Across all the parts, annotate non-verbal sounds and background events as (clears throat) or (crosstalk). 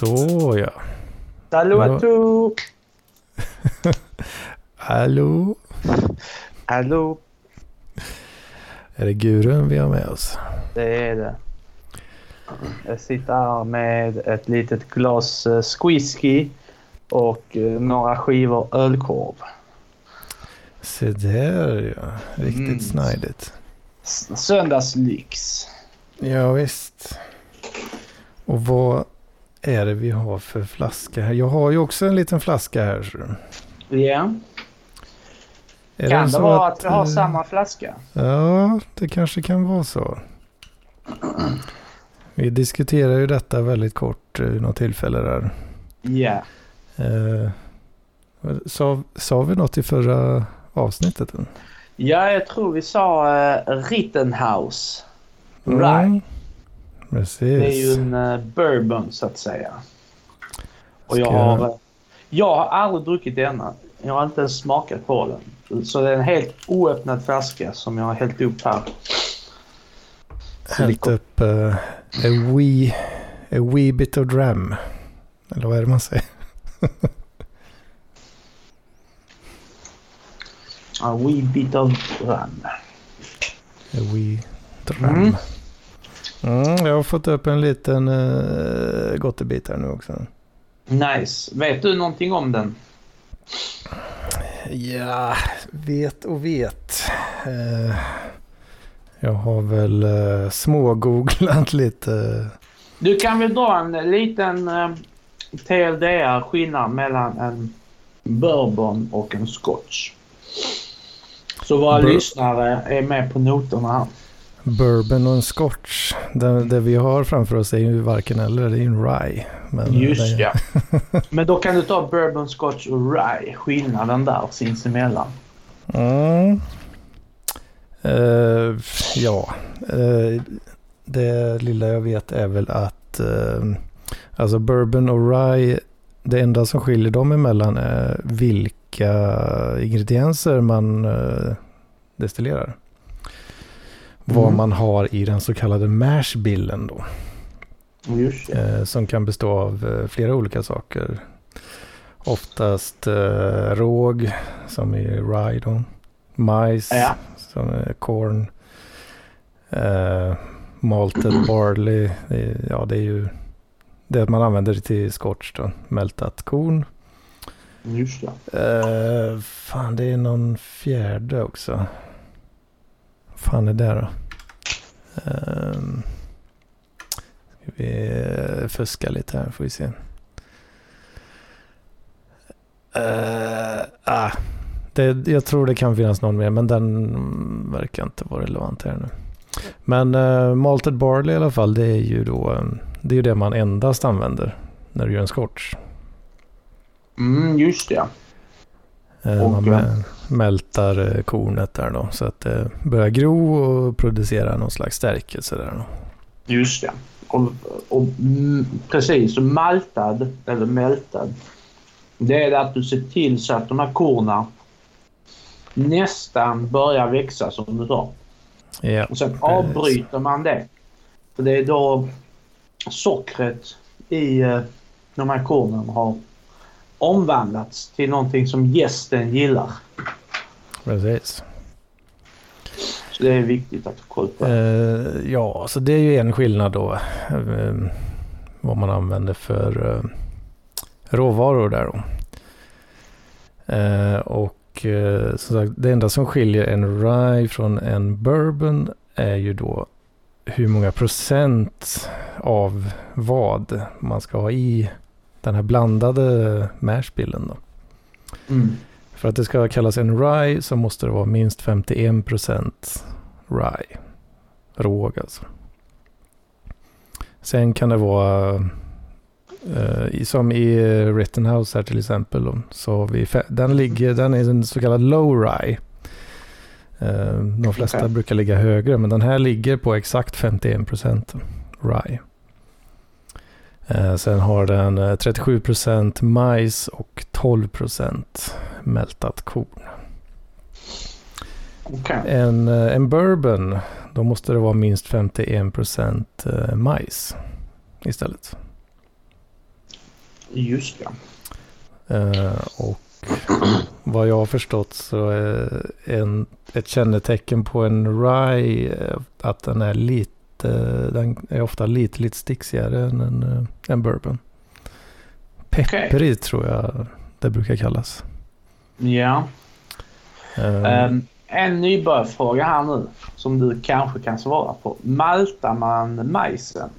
Så ja. À tous! (laughs) Hallå? Hallå, Är det gurun vi har med oss? det är det. Jag sitter här med ett litet glas eh, whisky och eh, några skivor ölkorv. Se där ja. Riktigt Mm. snajdigt. Söndagslyx. Ja, visst. Och vad är det vi har för flaska här? Jag har ju också en liten flaska här. Ja. Är Kan det så vara att vi har eh, samma flaska? Ja, det kanske kan vara så. Vi diskuterar ju detta väldigt kort eh, vid något tillfälle där. Ja. Eh, sa, sa vi något i förra avsnittet? Ja, jag tror vi sa uh, Rittenhouse. Mm, Right. Precis. Det är ju en eh, bourbon så att säga. Och jag har, eh, jag har aldrig druckit denna. Jag har inte ens smakat på den. Så det är en helt oöppnad flaska som jag har hällt upp här. Hällt upp uh, a, wee, a wee bit of dram. Eller vad är det man säger? A wee bit of rum. A wee dram. Mm. Mm, jag har fått upp en liten uh, gottebit här nu också. Nice. Vet du någonting om den? Ja, vet och vet. Eh, jag har väl uh, smågooglat (laughs) lite. Du kan väl dra en liten uh, TLDR skillnad mellan en bourbon och en scotch. Så våra Bur- lyssnare är med på noterna här. Bourbon och en scotch. Det, det vi har framför oss är ju varken eller. Det är ju en rye. Men Just det, ja. (laughs) Men då kan du ta bourbon, scotch och rye. Skillnaden där sinsemellan. Mm. Eh, ja, eh, det lilla jag vet är väl att eh, alltså bourbon och rye, det enda som skiljer dem emellan är vilka ingredienser man destillerar. Vad Mm. man har i den så kallade mashbillen då. Eh, som kan bestå av eh, flera olika saker. Oftast eh, råg, som i rye då. Majs, Ja. som är corn. Eh, malted barley, det är, ja det är ju det man använder till scotch då. Mältat korn. Just ja. Eh, fan det är någon fjärde också fan är det då? Um, ska vi fuska lite här får vi se. Uh, ah, det, jag tror det kan finnas någon mer men den verkar inte vara relevant här nu. Men uh, malted barley i alla fall det är ju då eh, det är ju det man endast använder när du gör en scotch. Mm, just det. Eh, Man mä- mältar eh, kornet där då så att det börjar gro och producera någon slags stärkelse där då. Just ja. Och, och mm, precis, maltad eller mältad. Det är det att du ser till så att de här korna nästan börjar växa som du sa. Ja, Och sen avbryter man det. För det är då sockret i eh, de här kornen har omvandlats till någonting som gästen gillar. precis. Så det är viktigt att ha koll på. Eh, ja, så det är ju en skillnad då. eh, vad man använder för eh, råvaror där då. Eh, och eh, som sagt, det enda som skiljer en rye från en bourbon är ju då hur många procent av vad man ska ha i den här blandade mashbillen då. Mm. För att det ska kallas en rye så måste det vara minst 51% rye. Råg alltså. Sen kan det vara eh, som i Rittenhouse här till exempel. Så har vi, den, ligger, den är en så kallad low rye. Eh, de flesta Okej. brukar ligga högre men den här ligger på exakt 51% rye. Eh, sen har den eh, 37% majs och 12% mältat korn. Okej. En, eh, en bourbon, då måste det vara minst 51% eh, majs istället. Just ja. Eh, och vad jag har förstått så är en, ett kännetecken på en rye eh, att den är lite, den är ofta lite, lite sticksigare än en, eh, en bourbon. Pepprig tror jag det brukar kallas. Ja. Eh, Um, en nybörjarfråga här nu som du kanske kan svara på. Maltar man majsen?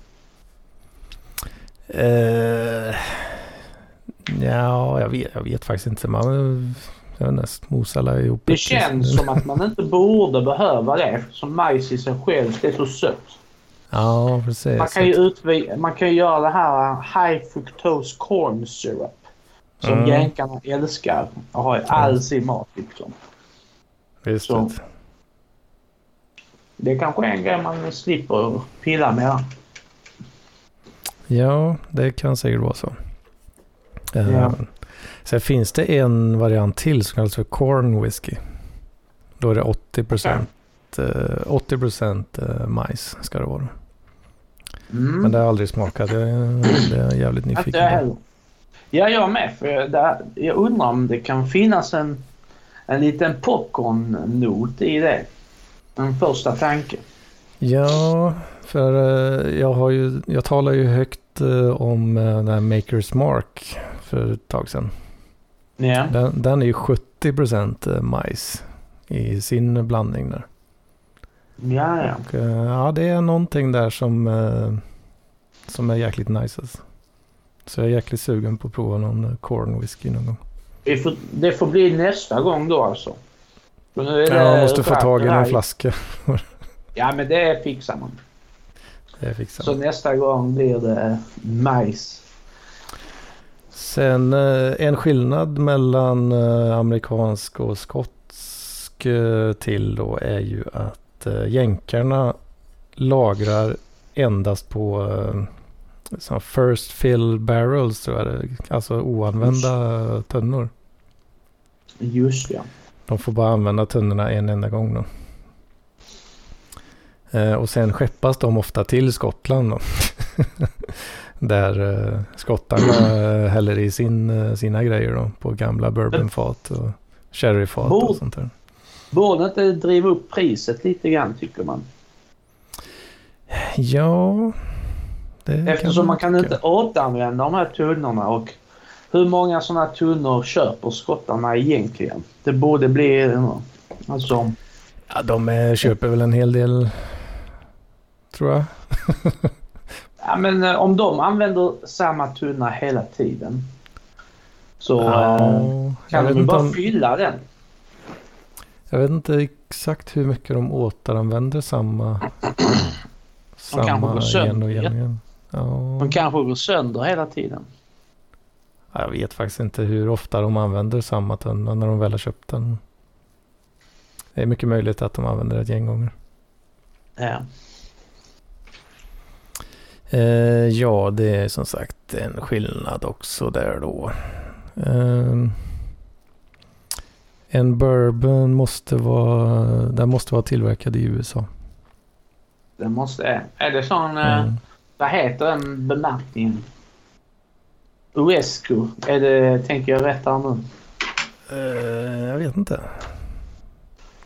Eh, ja, jag vet, jag vet faktiskt inte. Man, jag inte, mosar ihop Det känns som att man inte borde behöva det eftersom majs i sig själv det är så sött. Ja, precis. Man kan ju, utvi- man kan ju göra det här high fructose corn syrup. Som Mm. jänkarna älskar och har i all sin mat. Liksom. Visst, så. vet. Det är kanske är en grej man slipper pilla med. Ja, det kan säkert vara så. Eh, Ja. Sen finns det en variant till som kallas för corn whisky. Då är det 80 procent. 80 procent eh, majs ska det vara. Mm. Men det har jag aldrig smakat. Det är, det är jag jävligt nyfiken jag heller. Ja, jag med. För jag, jag undrar om det kan finnas en, en liten popcorn-not i det. En första tanke. Ja, för eh, jag, har ju, jag talar ju högt eh, om eh, den här Makers Mark för ett tag sedan. Ja. Den, den är ju 70 procent eh, majs i sin blandning där. Ja, ja. Och, eh, ja, det är någonting där som, eh, som är jäkligt nice alltså. Så jag är jäkligt sugen på att prova någon eh, corn whisky någon gång. Vi får, det får bli nästa gång då alltså. Nu är Ja, jag det måste få tag i någon flaska. Ja, men det fixar man. Det fixar Så man. nästa gång blir det majs. Sen en skillnad mellan amerikansk och skotsk till då är ju att eh, jänkarna lagrar endast på eh, såna first fill barrels tror jag det. Alltså oanvända tunnor. Just ja. De får bara använda tunnorna en enda gång då. Eh, och sen skeppas de ofta till Skottland då. (laughs) Där eh, skottarna häller i sin, eh, sina grejer då på gamla bourbonfat och sherryfat och sånt där. Borde inte driva upp priset lite grann tycker man. Ja, Eftersom man kan inte återanvända de här tunnorna och hur många sådana tunnor köper skottarna egentligen? Det borde bli alltså Ja, de eh, köper väl en hel del, tror jag. (laughs) Ja, men eh, om de använder samma tunna hela tiden så eh, jag, kan de bara om, fylla den. Jag vet inte exakt hur mycket de återanvänder samma, kanske samma går sönder, igen och igen. ja. De kanske går sönder hela tiden. Ja, Jag vet faktiskt inte hur ofta de använder samma tunna när de väl har köpt den. Det är mycket möjligt att de använder det ett gäng gånger. Ja. Eh, ja, det är som sagt en skillnad också där då. Ehm, en bourbon måste vara, den måste vara tillverkad i USA. Det måste... Är det sån... eh, Mm. Vad heter den bemärkningen? UESCO. Är det, tänker jag rätt här nu? Eh, jag vet inte.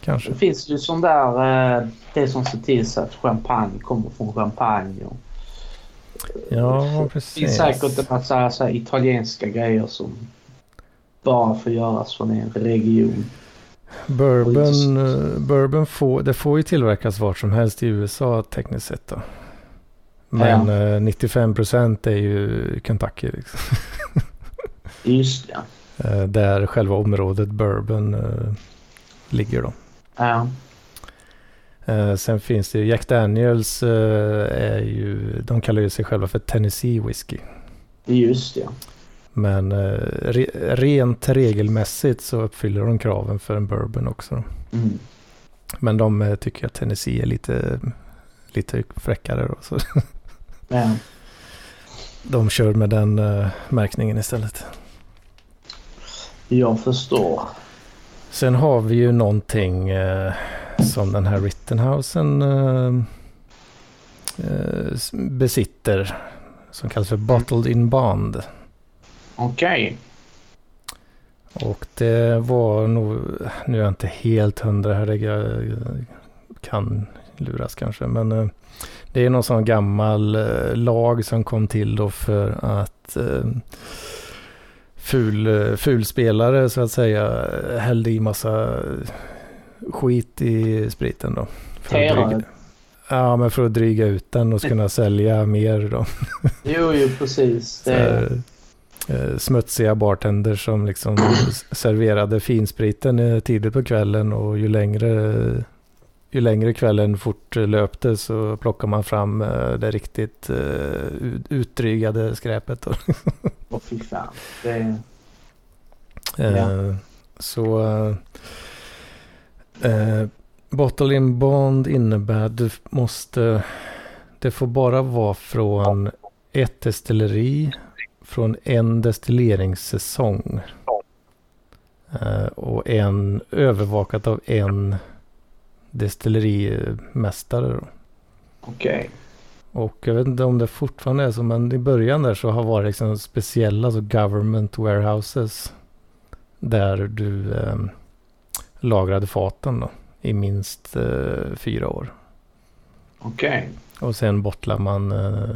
Kanske. Det finns ju sån där... eh, Det som ser till så att champagne kommer från champagne. Och Ja, det precis. finns säkert en massa italienska grejer som bara får göras från en region. Bourbon, eh, bourbon får, det får ju tillverkas vart som helst i USA tekniskt sett. Då. Men eh, 95% är ju Kentucky. Liksom. (laughs) Just ja. Eh, där själva området bourbon eh, ligger då. ja. Eh, sen finns det ju Jack Daniels eh, är ju, de kallar ju sig själva för Tennessee Whiskey. Just ja. Men eh, re, rent regelmässigt så uppfyller de kraven för en bourbon också. Mm. Men de eh, tycker att Tennessee är lite, lite fräckare då. Så ja. de kör med den eh, märkningen istället. Jag förstår. Sen har vi ju någonting eh, som den här Rittenhausen s- besitter. Som kallas för Bottled in Bond. Okej. Och det var nog, nu är jag inte helt hundra här, jag kan luras kanske, men eh, det är någon sån gammal eh, lag som kom till då för att eh, ful, fulspelare så att säga hällde i massa skit i spriten då. Terare? Ja, men för att dryga ut den och kunna sälja mer då. Jo, jo, precis. Det... Eh, smutsiga bartender som liksom (clears throat) serverade finspriten eh, tidigt på kvällen och ju längre, ju längre kvällen fortlöpte så plockar man fram eh, det riktigt utdrygade skräpet. Åh fy fan. Det... Ja. Så eh, Bottle in Bond innebär att du måste, det får bara vara från ett destilleri från en destilleringssäsong. Uh, och en övervakat av en destillerimästare. Okej. Okay. Och jag vet inte om det fortfarande är så, men i början där så har varit liksom speciella alltså government warehouses. Där du eh, lagrade faten då, i minst eh, fyra år. Okej. Okay. Och sen bottlar man eh,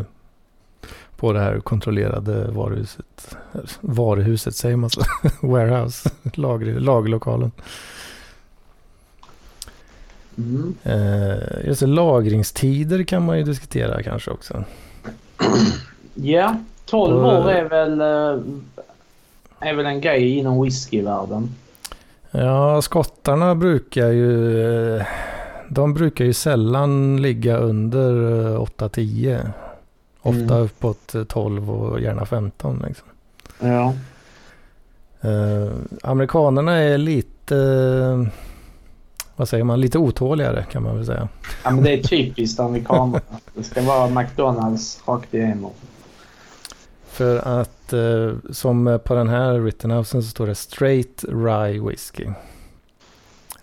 på det här kontrollerade varuhuset. Varuhuset säger man så? (laughs) Warehouse, lager, lagerlokalen. Mm. Eh, just lagringstider kan man ju diskutera kanske också. Ja, 12 år är väl, eh, är väl en grej inom whiskyvärlden. Ja, skottarna brukar ju... Eh, de brukar ju sällan ligga under 8-10. Eh, Ofta mm. uppåt 12 och gärna 15. Liksom. Ja. Eh, amerikanerna är lite, eh, vad säger man, lite otåligare kan man väl säga. Ja men det är typiskt amerikanerna. Det ska vara McDonalds rakt igenom. För att eh, som på den här Rittenhousen så står det straight rye whisky.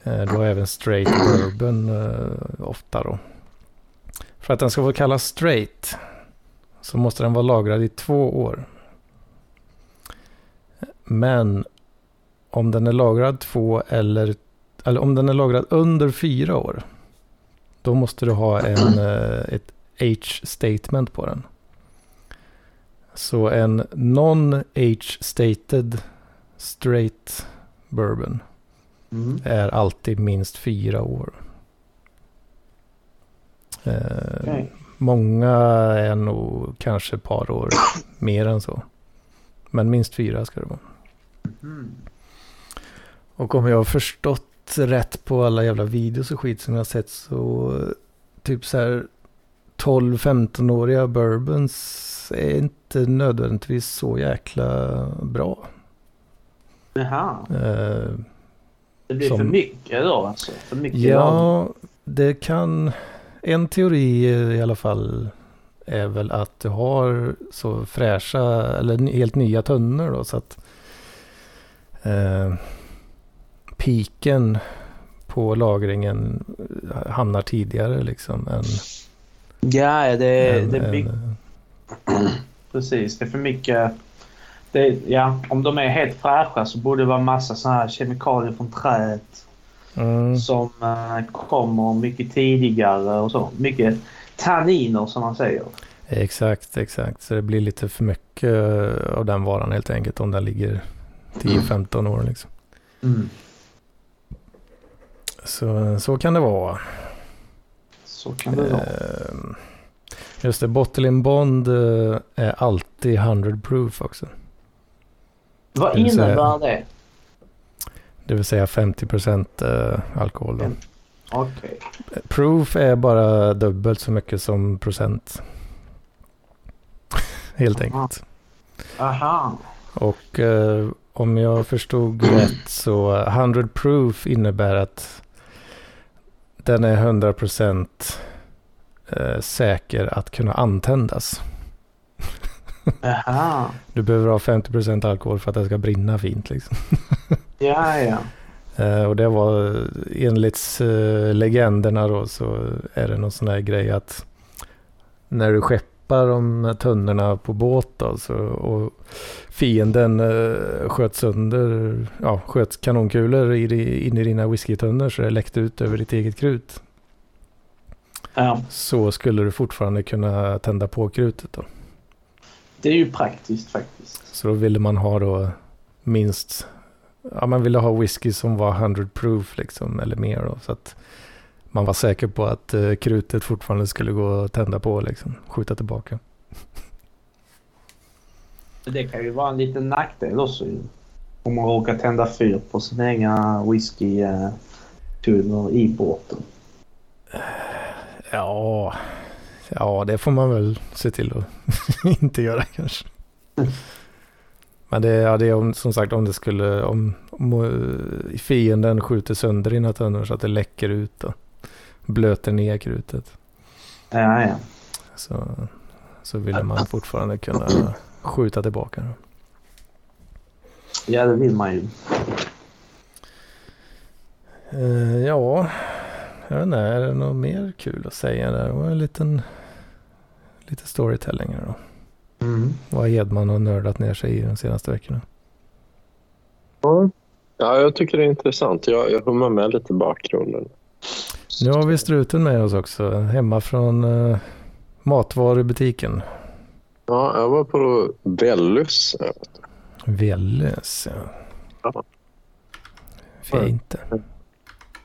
Eh, då även straight bourbon eh, ofta då. För att den ska få kallas straight så måste den vara lagrad i två år. Men om den är lagrad två eller, eller om den är lagrad under fyra år. Då måste du ha en, (clears throat) eh, ett H-statement på den. Så en non-H-stated straight bourbon mm. är alltid minst fyra år. Okay. Många är nog kanske ett par år (coughs) mer än så. Men minst fyra ska det vara. Mm. Och om jag har förstått rätt på alla jävla videos och skit som jag har sett så typ så här 12-15-åriga bourbons är inte nödvändigtvis så jäkla bra. Jaha. Eh, det blir som, för mycket då alltså? För mycket ja, lag. det kan en teori i alla fall är väl att du har så fräscha eller helt nya tunnor då så att eh, piken på lagringen hamnar tidigare liksom än... Ja, det, än, det blir... Precis, det är för mycket... Det, ja, om de är helt fräscha så borde det vara massa sådana här kemikalier från träet Mm. Som uh, kommer mycket tidigare och så. Mycket tanniner som man säger. Exakt, exakt. Så det blir lite för mycket eh, av den varan helt enkelt om den ligger 10-15 år liksom. Mm. Så, så kan det vara. Så kan det vara. Uh, just det, Bottle in Bond är alltid 100 proof också. Vad innebär det? Det vill säga 50 procent eh, alkohol. Då. Okay. Proof är bara dubbelt så mycket som procent. Helt Aha. enkelt. Aha. Och eh, om jag förstod rätt så 100 proof innebär att den är 100 procent eh, säker att kunna antändas. Aha. Du behöver ha 50 procent alkohol för att det ska brinna fint liksom. Ja, ja. Uh, och det var enligt uh, legenderna då så är det någon sån här grej att när du skeppar de tunnorna på båt alltså, och fienden sköt sönder, ja, sköt kanonkulor in i dina whiskytunnor så det läckte ut över ditt eget krut. Ja. Så skulle du fortfarande kunna tända på krutet då. Det är ju praktiskt faktiskt. Så då ville man ha då minst, ja man ville ha whisky som var 100 proof liksom eller mer då. Så att man var säker på att uh, krutet fortfarande skulle gå att tända på liksom, skjuta tillbaka. Det kan ju vara en liten nackdel också om man råkar tända fyr på sina egna whisky-tunnor i båten. Ja, ja, det får man väl se till att (laughs) inte göra kanske. Men det, ja, det är om, som sagt om det skulle, om, om eh, fienden skjuter sönder dina tunnor så att det läcker ut och blöter ner krutet. Ja, ja. Så, så vill man fortfarande kunna skjuta tillbaka. Ja, det vill man ju. Uh, ja, jag vet inte, är det något mer kul att säga där? Det var en liten lite storytelling då. Mm. Vad Hedman har nördat ner sig i de senaste veckorna. Ja, jag tycker det är intressant. Jag, jag hummar med lite bakgrunden. Nu har vi struten med oss också, hemma från uh, matvarubutiken. Ja, jag var på Vellus. Vellus, ja. ja. Fint.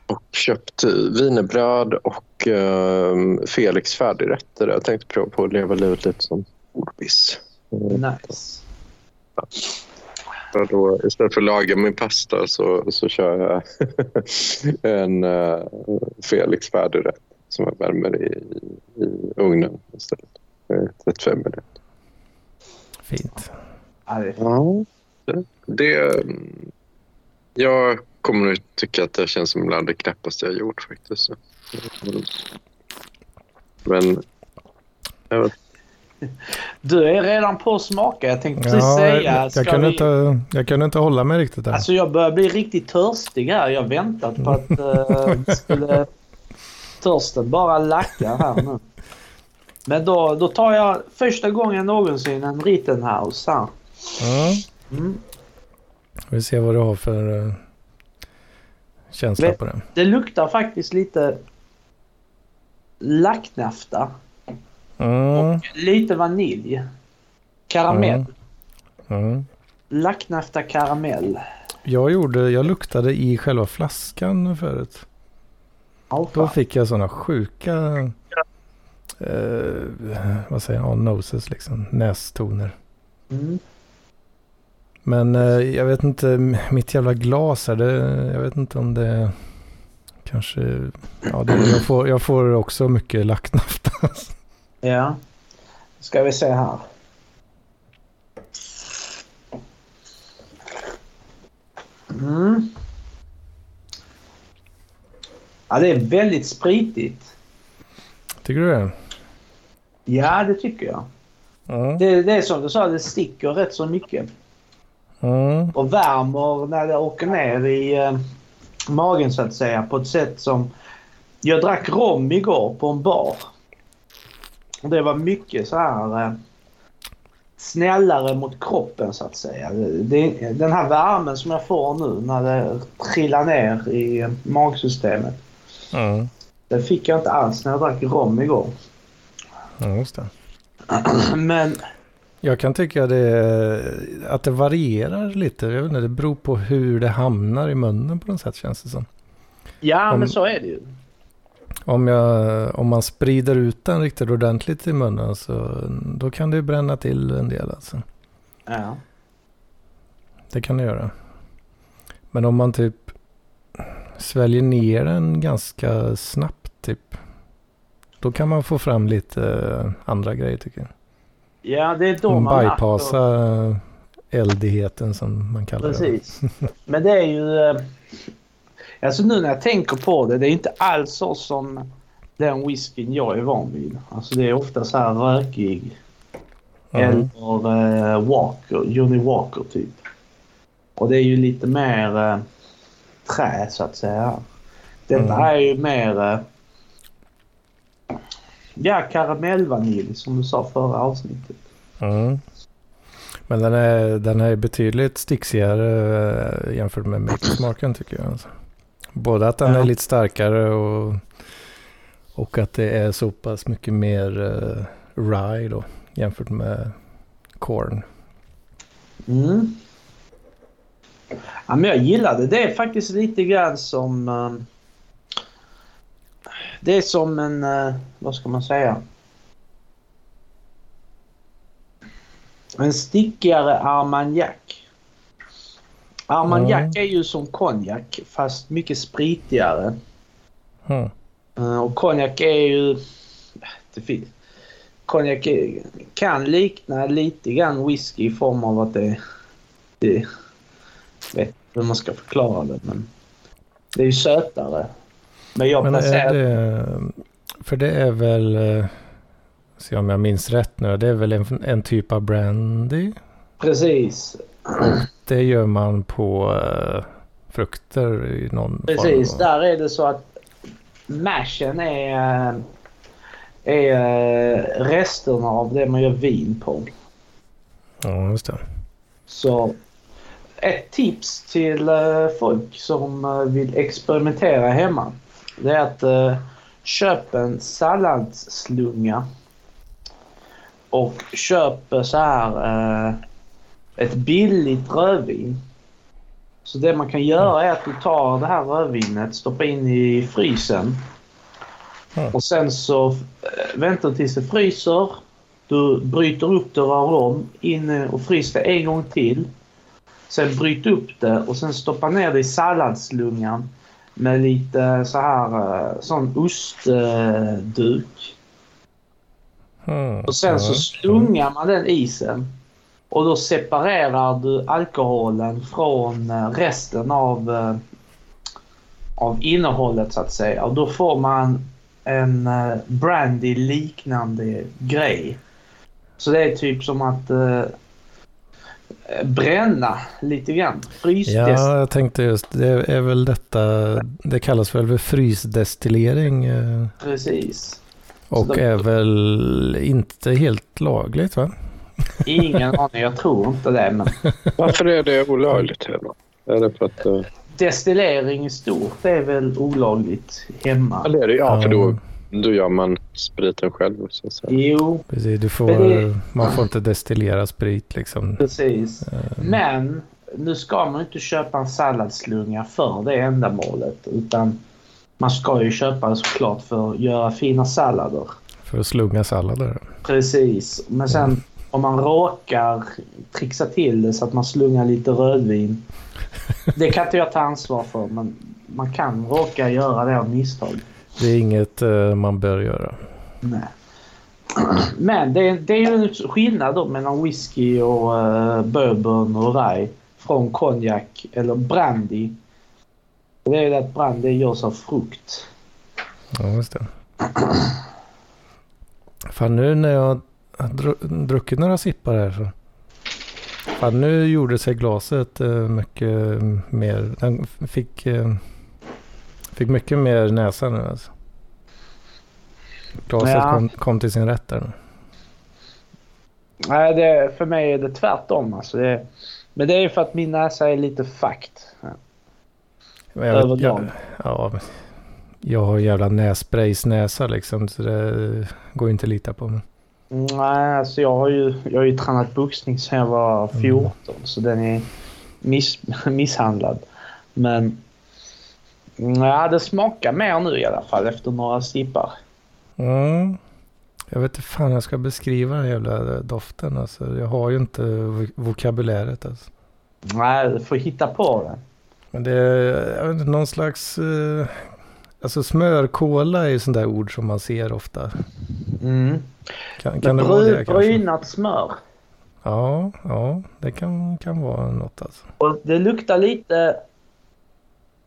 Och köpt vinerbröd och uh, Felix färdigrätter. Jag tänkte prova på att leva livet lite som ordbiss. Nice. Ja. Då, istället för att laga min pasta så, så kör jag (laughs) en uh, Felix färdigrätt som jag värmer i, i ugnen istället. 35 minuter. Fint. Ja, det, det, jag kommer nog tycka att det känns som bland det knäppaste jag gjort faktiskt. Men... Jag Du är redan på att smaka. Jag tänkte precis ja, säga. Jag, jag, kunde vi... inte, jag kunde inte hålla mig riktigt där. Alltså jag börjar bli riktigt törstig här. Jag har väntat på att uh, skulle törsten bara lacka här nu. Men då, då tar jag första gången någonsin en Rittenhouse här. Ja. Mm. Vi ser vad du har för uh, känsla på det. Det luktar faktiskt lite lacknafta. Mm. Och lite vanilj. Karamell. Mm. Mm. Lacknafta karamell. Jag, gjorde, jag luktade i själva flaskan förut. Oh, Då fick jag sådana sjuka eh, vad säger jag, noses liksom, nästoner. Mm. Men eh, jag vet inte, mitt jävla glas här, det, jag vet inte om det kanske, ja det, jag, får, jag får också mycket lacknafta. ja, ska vi se här. Mm. Ja, det är väldigt spritigt. Tycker du det? Ja, det tycker jag. Mm. Det, det är som du sa, det sticker rätt så mycket. Mm. Och värmer när det åker ner i eh, magen så att säga på ett sätt som... Jag drack rom igår på en bar. Och det var mycket så här eh, snällare mot kroppen så att säga. Det, den här värmen som jag får nu när det trillar ner i magsystemet. Mm. Den fick jag inte alls när jag drack rom igår. Ja, just det. (clears throat) Men... Jag kan tycka det, att det varierar lite. Jag vet inte, det beror på hur det hamnar i munnen på något sätt känns det som. Ja, om, men så är det ju. Om, jag, om man sprider ut den riktigt ordentligt i munnen så då kan det bränna till en del alltså. Ja. Det kan det göra. Men om man typ sväljer ner den ganska snabbt typ. Då kan man få fram lite andra grejer tycker jag. Ja, det är då man... Bypassa eldigheten som man kallar Precis. det. Precis. (laughs) Men det är ju... Uh, alltså nu när jag tänker på det, det är inte alls så som den whiskyn jag är van vid. Alltså det är ofta så här rökig. Mm. Eller uh, Walker, Johnny Walker typ. Och det är ju lite mer uh, trä så att säga. Detta mm. är ju mer... Uh, ja, karamellvanilj som du sa förra avsnittet. Mm. Men den är, den är betydligt sticksigare jämfört med Makersmarken tycker jag. Alltså. Både att den ja. är lite starkare och, och att det är så pass mycket mer uh, rye då jämfört med corn. Mm. Ja, men jag gillar det. Faktiskt lite grann som... Uh, det är som en... Uh, vad ska man säga? En stickigare Armagnac. Armagnac mm. är ju som konjak fast mycket spritigare. Mm. Och konjak är ju... Det konjak kan likna lite grann whisky i form av att det... det vet hur man ska förklara det men... Det är ju sötare. Men jag men placerar... Det, för det är väl... Eh, se om jag minns rätt nu. Det är väl en, en typ av brandy? Precis. Det gör man på uh, frukter i någon Precis, form. där är det så att mashen är, är resterna av det man gör vin på. Ja, just det. Så ett tips till folk som vill experimentera hemma. Det är att uh, köp en salladsslunga och köper så här ett billigt rödvin. Så det man kan göra är att du tar det här rödvinet, stoppar in i frysen. Mm. Och sen så väntar tills det fryser. Du bryter upp det, rör om, in och fryser det en gång till. Sen bryt upp det och sen stoppa ner det i salladslungan med lite så här sån ostduk. Mm. Och sen så slungar man den isen. Och då separerar du alkoholen från eh, resten av, eh, av innehållet så att säga. Och då får man en eh, brandy liknande grej. Så det är typ som att bränna lite grann. Frysdestillering. Ja, jag tänkte just det är väl detta. Det kallas väl för frysdestillering. Precis. Och de... är väl inte helt lagligt va? Ingen aning, jag tror inte det. Men... (laughs) Varför är det olagligt? Är det för att, uh... Destillering i stort är väl olagligt hemma. Ja, det är det. Ja, för då, då gör man spriten själv. Så så. Jo. Precis, du får, det... man får inte destillera sprit liksom. Precis. Uh... Men nu ska man inte köpa en salladslunga för det ändamålet. Utan man ska ju köpa det såklart för att göra fina sallader. För att slunga sallader? Precis. Men sen om man råkar trixa till det så att man slungar lite rödvin. (laughs) Det kan inte jag ta ansvar för men man kan råka göra det av misstag. Det är inget uh, man bör göra. Nej. Men det är, det är ju en skillnad då mellan whisky och uh, bourbon och rye från konjak eller brandy. Det är ju att brandy görs av frukt. Ja, just det. Fan nu när jag druckit några sippar här så. Fan, nu gjorde sig glaset uh, mycket mer. Den fick, uh, fick mycket mer näsa nu alltså. Glaset ja. kom, kom, till sin rätt där. Nej, det, för mig är det tvärtom. Alltså det, men det är för att min näsa är lite fakt. Jag, jag, ja, jag har jävla nässpraysnäsa liksom. Så det går inte att lita på. Men. Nej, alltså jag har ju, jag har ju tränat boxning sedan jag var 14 mm. så den är miss, (laughs) misshandlad. Men ja, det smakar mer nu i alla fall efter några sippar. Mm. Jag vet inte fan jag ska beskriva den jävla doften. Alltså, jag har ju inte vokabuläret. Alltså. Nej, du får hitta på det. Men det är jag vet inte, någon slags... Eh, alltså smörkola är ju sånt där ord som man ser ofta. Mm. Kan, kan det vara det? Brynat smör. Ja, ja, det kan, kan vara något alltså. Och det luktar lite...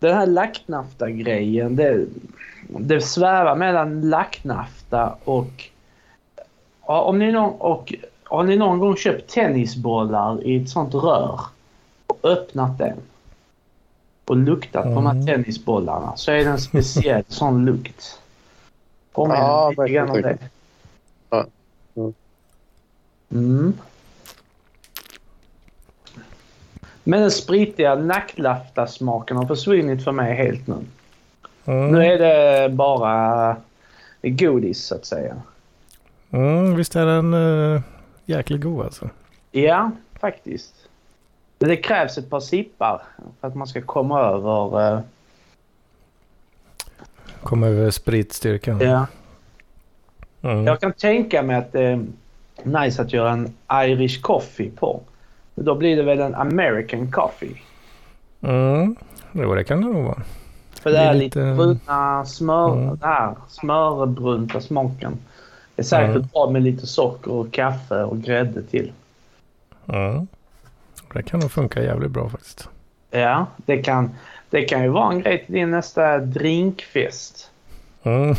Den här lacknafta-grejen, det, det svävar mellan lacknafta och... Om ni någon, och har ni någon gång köpt tennisbollar i ett sånt rör och öppnat den och luktat mm. på de här mm. tennisbollarna så är det en speciell (laughs) sån lukt. Påminner ja, lite grann om det. Mm. Men den spritiga nacklaftasmaken har försvunnit för mig helt nu. Mm. Nu är det bara godis så att säga. Mm, visst är den uh, jäkligt god alltså? Ja, faktiskt. Det krävs ett par sippar för att man ska komma över... Uh... Komma över spritstyrkan? Ja. Mm. Jag kan tänka mig att det är nice att göra en Irish coffee på. Då blir det väl en American coffee? Mm, jo det kan det nog vara. För det, det är lite bruna smör, mm. här smörbrunta smaken. Det är säkert mm. bra med lite socker och kaffe och grädde till. Mm. Det kan nog funka jävligt bra faktiskt. Ja, det kan, det kan ju vara en grej till din nästa drinkfest. Mm.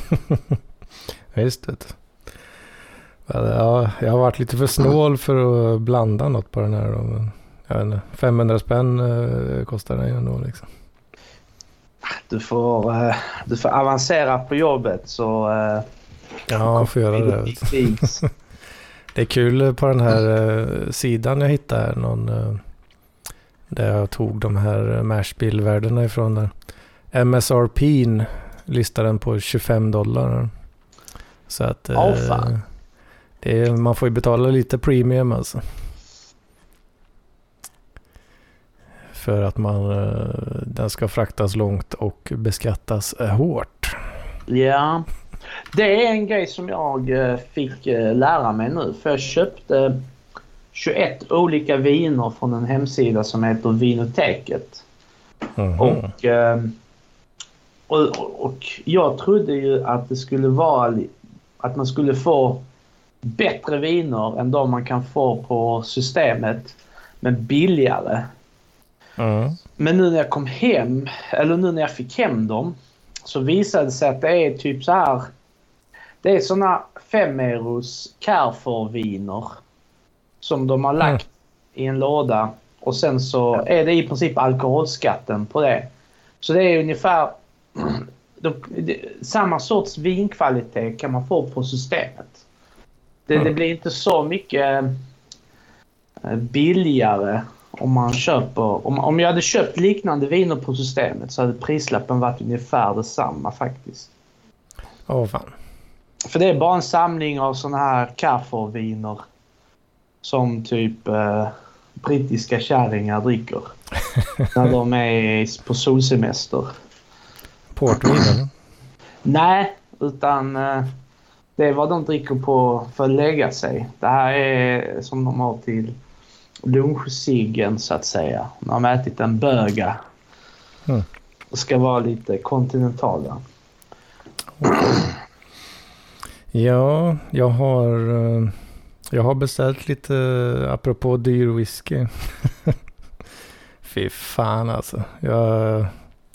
(laughs) Visst det. Ja, jag har varit lite för snål för att blanda något på den här. Men, jag vet inte, 500 spänn eh, kostar den ju ändå liksom. Du får, eh, du får avancera på jobbet så... Eh, ja, jag får göra det. (laughs) det är kul på den här sidan jag hittade någon... Där jag tog de här Mashbill-värdena ifrån. Där. MSRP listar den på 25 dollar. Så att... Oh, fan. Är, man får ju betala lite premium alltså. För att man, eh, den ska fraktas långt och beskattas eh, hårt. Ja, det är en grej som jag eh, fick lära mig nu. För jag köpte 21 olika viner från en hemsida som heter Vinoteket. Mm -hmm. och, och, och jag trodde ju att det skulle vara att man skulle få bättre viner än de man kan få på systemet. Men billigare. Mm. Men nu när jag kom hem, eller nu när jag fick hem dem, så visade det sig att det är typ så här. Det är såna 5 euros Carrefour-viner som de har lagt mm. i en låda och sen så är det i princip alkoholskatten på det. Så det är ungefär (clears throat) de, de, samma sorts vinkvalitet kan man få på systemet. Det, mm. det blir inte så mycket eh, billigare om man köper... Om, om jag hade köpt liknande viner på systemet så hade prislappen varit ungefär detsamma faktiskt. Åh oh, fan. För det är bara en samling av såna här Carrefour-viner som typ eh, brittiska kärringar dricker. (laughs) när de är på solsemester. Portvin Nej, utan eh, det är vad de dricker på för att lägga sig. Det här är som de har till lunchsiggen så att säga. De har ätit en böga. Mm. Och ska vara lite kontinentala. (clears throat) Ja, jag har, eh, jag har beställt lite, apropå dyr whisky. (laughs) Fy fan alltså. Jag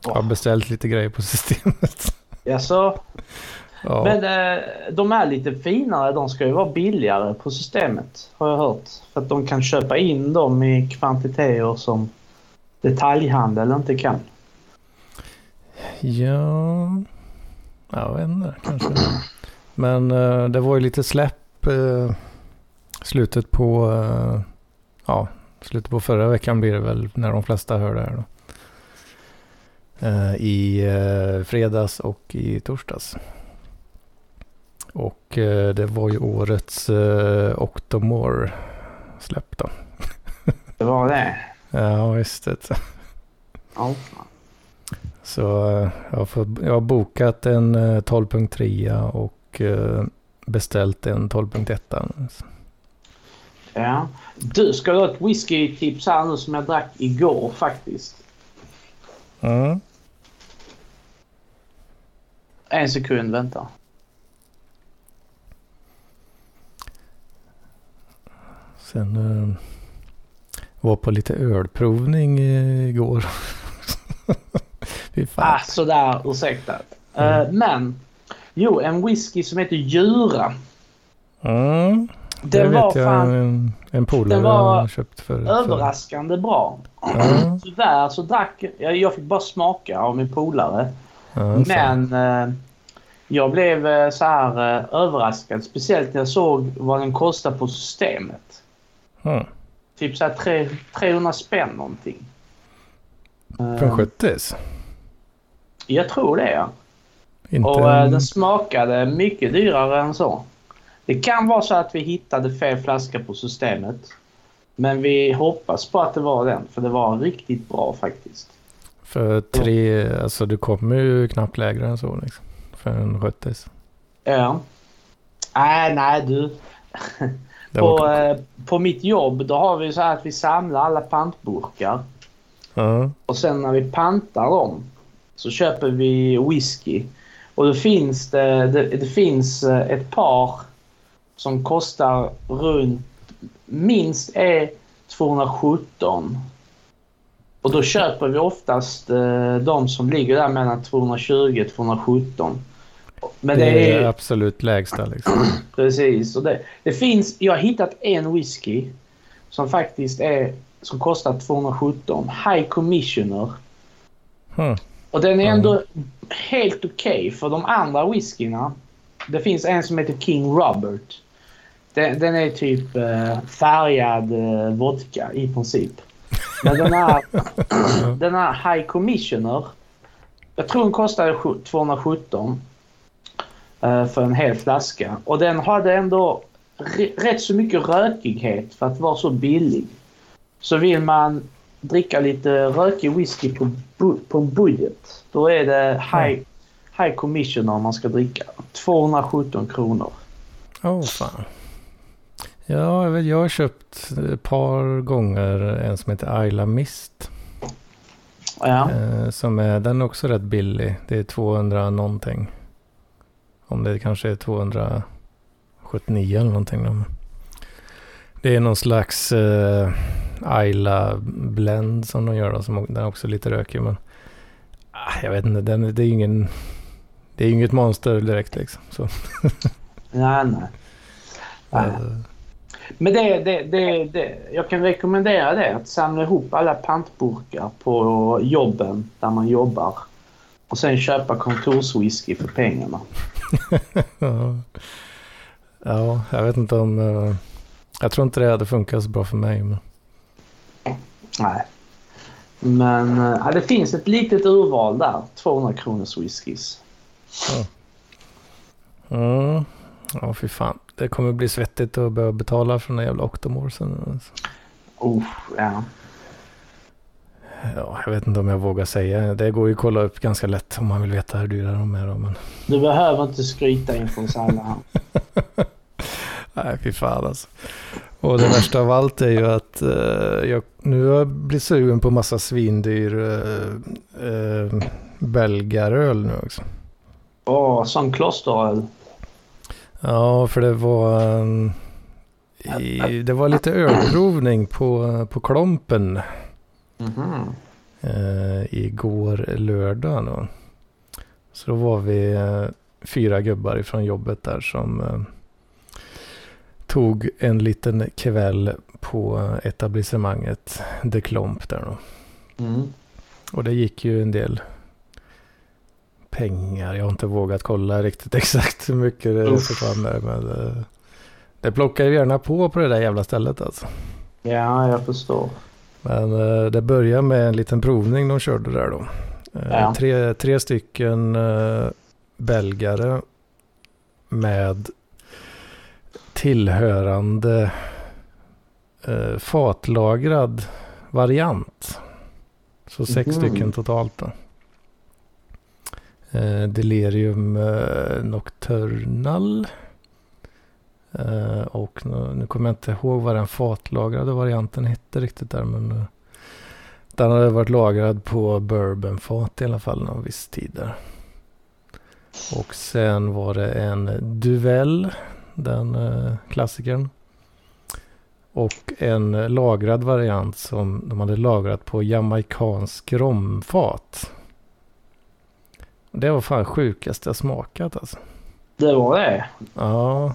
har beställt lite grejer på systemet. Jaså? (laughs) Ja. Men eh, de är lite finare. De ska ju vara billigare på systemet har jag hört. För att de kan köpa in dem i kvantiteter som detaljhandel inte kan. Ja, jag vet inte kanske. Men eh, det var ju lite släpp eh, slutet på eh, ja, slutet på förra veckan blir det väl när de flesta hör det här då. Eh, I eh, fredags och i torsdags. Och eh, det var ju årets eh, Octomore släpp då. Det var det? (laughs) ja, visst det. Oh, Så eh, jag, får, jag har bokat en eh, 12.3 och beställt en 12.1. Ja. Du, ska ha ett whisky-tips här nu som jag drack igår faktiskt? Mm. En sekund, vänta. Sen uh, var på lite ölprovning igår. (laughs) Fy fan. Ah, sådär, ursäkta. Mm. Uh, men, jo, en whisky som heter Djura. Mm. Det den var fan, en, en polare köpt för. överraskande för. bra. Mm. (clears throat) Tyvärr så drack jag, jag fick bara smaka av min polare. Mm, men Jag blev eh, så här eh, överraskad. Speciellt när jag såg vad den kostar på systemet. Mm. Typ så här tre, 300 spänn någonting. Från 70 Jag tror det ja. Inte Och eh, en... den smakade mycket dyrare än så. Det kan vara så att vi hittade fel flaska på systemet. Men vi hoppas på att det var den, för det var riktigt bra faktiskt. För tre, alltså du kommer ju knappt lägre än så liksom. För en 70 Ja. Nej, nej du. (laughs) På, eh, på mitt jobb då har vi så här att vi samlar alla pantburkar. Ja. Och sen när vi pantar dem så köper vi whisky. Och då finns det, det, det finns eh, ett par som kostar runt minst är 217. Och då köper vi oftast eh, de som ligger där mellan 220 och 217. Men Det det är är absolut lägsta liksom. (clears throat) precis. Och det, det finns, jag har hittat en whisky som faktiskt är som kostar 217. High Commissioner. Hmm. Och den är ändå helt okej för de andra whiskyna. Det finns en som heter King Robert. Den, den är typ eh, färgad eh, vodka i princip. Men den här, (laughs) den här High Commissioner. Jag tror den kostade sju- 217 eh, för en hel flaska. Och den hade ändå rätt så mycket rökighet för att vara så billig. Så vill man dricka lite rökig whisky på, på budget. Då är det high, high commissioner man ska dricka. 217 kronor. Åh oh, fan. Ja, jag, har köpt ett par gånger en som heter Ayla Mist. Ja. Eh, som är, den är också rätt billig. Det är 200 någonting. Om det kanske är 279 eller någonting. Det är någon slags eh, Ayla blend som de gör då. Som, den är också lite rökig men. Ah, jag vet inte, den, det är ingen. Det är inget monster direkt liksom. Så, (laughs) Nej, nej. nej. eh, Men det, det, det, det, jag kan rekommendera det. Att samla ihop alla pantburkar på jobben där man jobbar. Och sen köpa kontorswhisky för pengarna. (laughs) ja. ja, jag vet inte om... eh, jag tror inte det hade funkat så bra för mig. Men, Nej. Men eh, ja, det finns ett litet urval där. 200 kronors whiskys. mm, ja, fy fan. Det kommer bli svettigt att behöva betala för den jävla Octomorsen. Alltså. Oh, ja. Ja, jag vet inte om jag vågar säga. Det går ju att kolla upp ganska lätt om man vill veta hur dyra de är. Då, men... Du behöver inte skryta inför oss alla. Nej, fy fan alltså. Och det värsta av allt är ju att eh, jag nu har jag blivit sugen på massa svindyr uh, uh, belgaröl nu också. Åh, sån klosteröl. Ja, för det var, um, i, det var lite ölprovning på, på Klompen Mhm. uh, igår lördag. Då. Så då var vi uh, fyra gubbar ifrån jobbet där som uh, tog en liten kväll på etablissemanget The Klomp där då. Mm. Och det gick ju en del pengar. Jag har inte vågat kolla riktigt (laughs) exakt hur mycket det Uff. försvann där. Men det, det plockar ju gärna på på det där jävla stället alltså. Ja, jag förstår. Men eh, det börjar med en liten provning de körde där då. Eh, Ja. tre, tre stycken eh, belgare med tillhörande fatlagrad variant. Så sex Mhm. stycken totalt då. Delirium Nocturnal. Eh, och nu, nu kommer jag inte ihåg vad den fatlagrade varianten hette riktigt där. Men eh, den hade varit lagrad på bourbonfat i alla fall någon viss tid där. Och sen var det en Duvel, den eh, klassikern. Och en lagrad variant som de hade lagrat på jamaikansk romfat. Det var fan sjukaste jag smakat alltså. Det var det. Ja,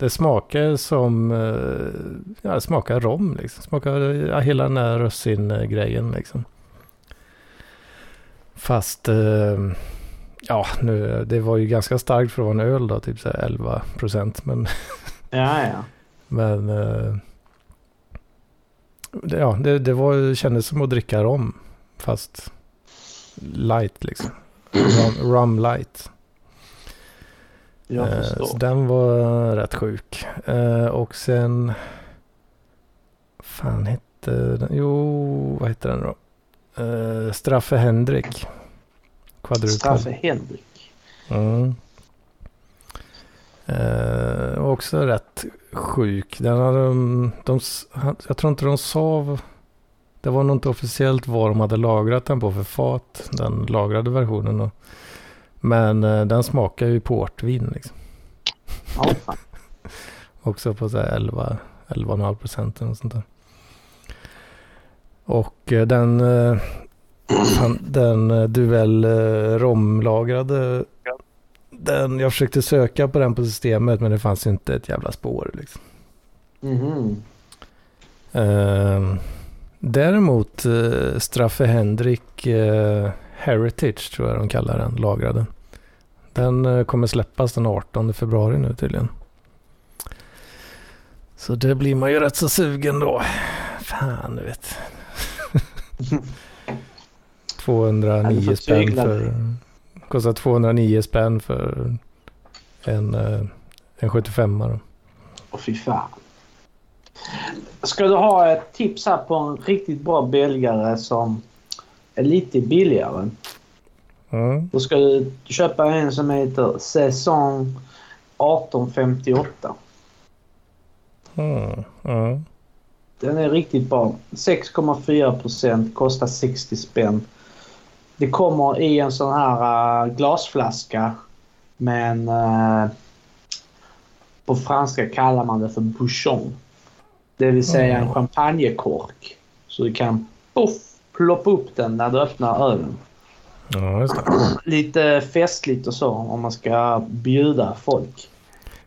det smakar som, eh, ja det smakar rom liksom. Smakar ja, hela den här russin-grejen liksom. Fast, eh, ja, nu, det var ju ganska starkt för att vara en öl då, typ så 11 procent. Men, (laughs) ja, ja. men det, ja, det, det var, kändes som att dricka rom, fast light liksom. Rum, rum light. Jag förstår. Så den var rätt sjuk. Uh, och sen, fan hette den? Jo, vad hette den då? Uh, Straffe Henrik. Kvadrupel. Straffe Henrik. Mm. Uh, också rätt sjuk. Den hade, de, de, jag tror inte de sa... Det var nog inte officiellt vad de hade lagrat den på för fat. Den lagrade versionen. Och, men uh, den smakar ju portvin liksom. Oh, (laughs) också på så 11, 11,5 procent eller sånt där. Och uh, den den eh, duell eh, romlagrade. Den, jag försökte söka på den på systemet men det fanns inte ett jävla spår. Liksom. Mm. Uh, däremot uh, Straffe Henrik uh, Heritage tror jag de kallar den, lagrade. Den uh, kommer släppas den 18 februari nu tydligen. Så det blir man ju rätt så sugen då. Fan, du vet. (laughs) 209 spänn för... Kostar 209 spänn för en, eh, en 75 då. Åh fy fan. Ska du ha ett tips här på en riktigt bra belgare som är lite billigare. Mm. Då ska du köpa en som heter Säsong 1858. Mm. Mm. Den är riktigt bra. 6,4 procent, kostar 60 spänn. Det kommer i en sån här uh, glasflaska. Men uh, på franska kallar man det för bouchon. Det vill säga en champagnekork. Så du kan puff, ploppa upp den när du öppnar ölen. Ja, just det. Lite festligt och så om man ska bjuda folk.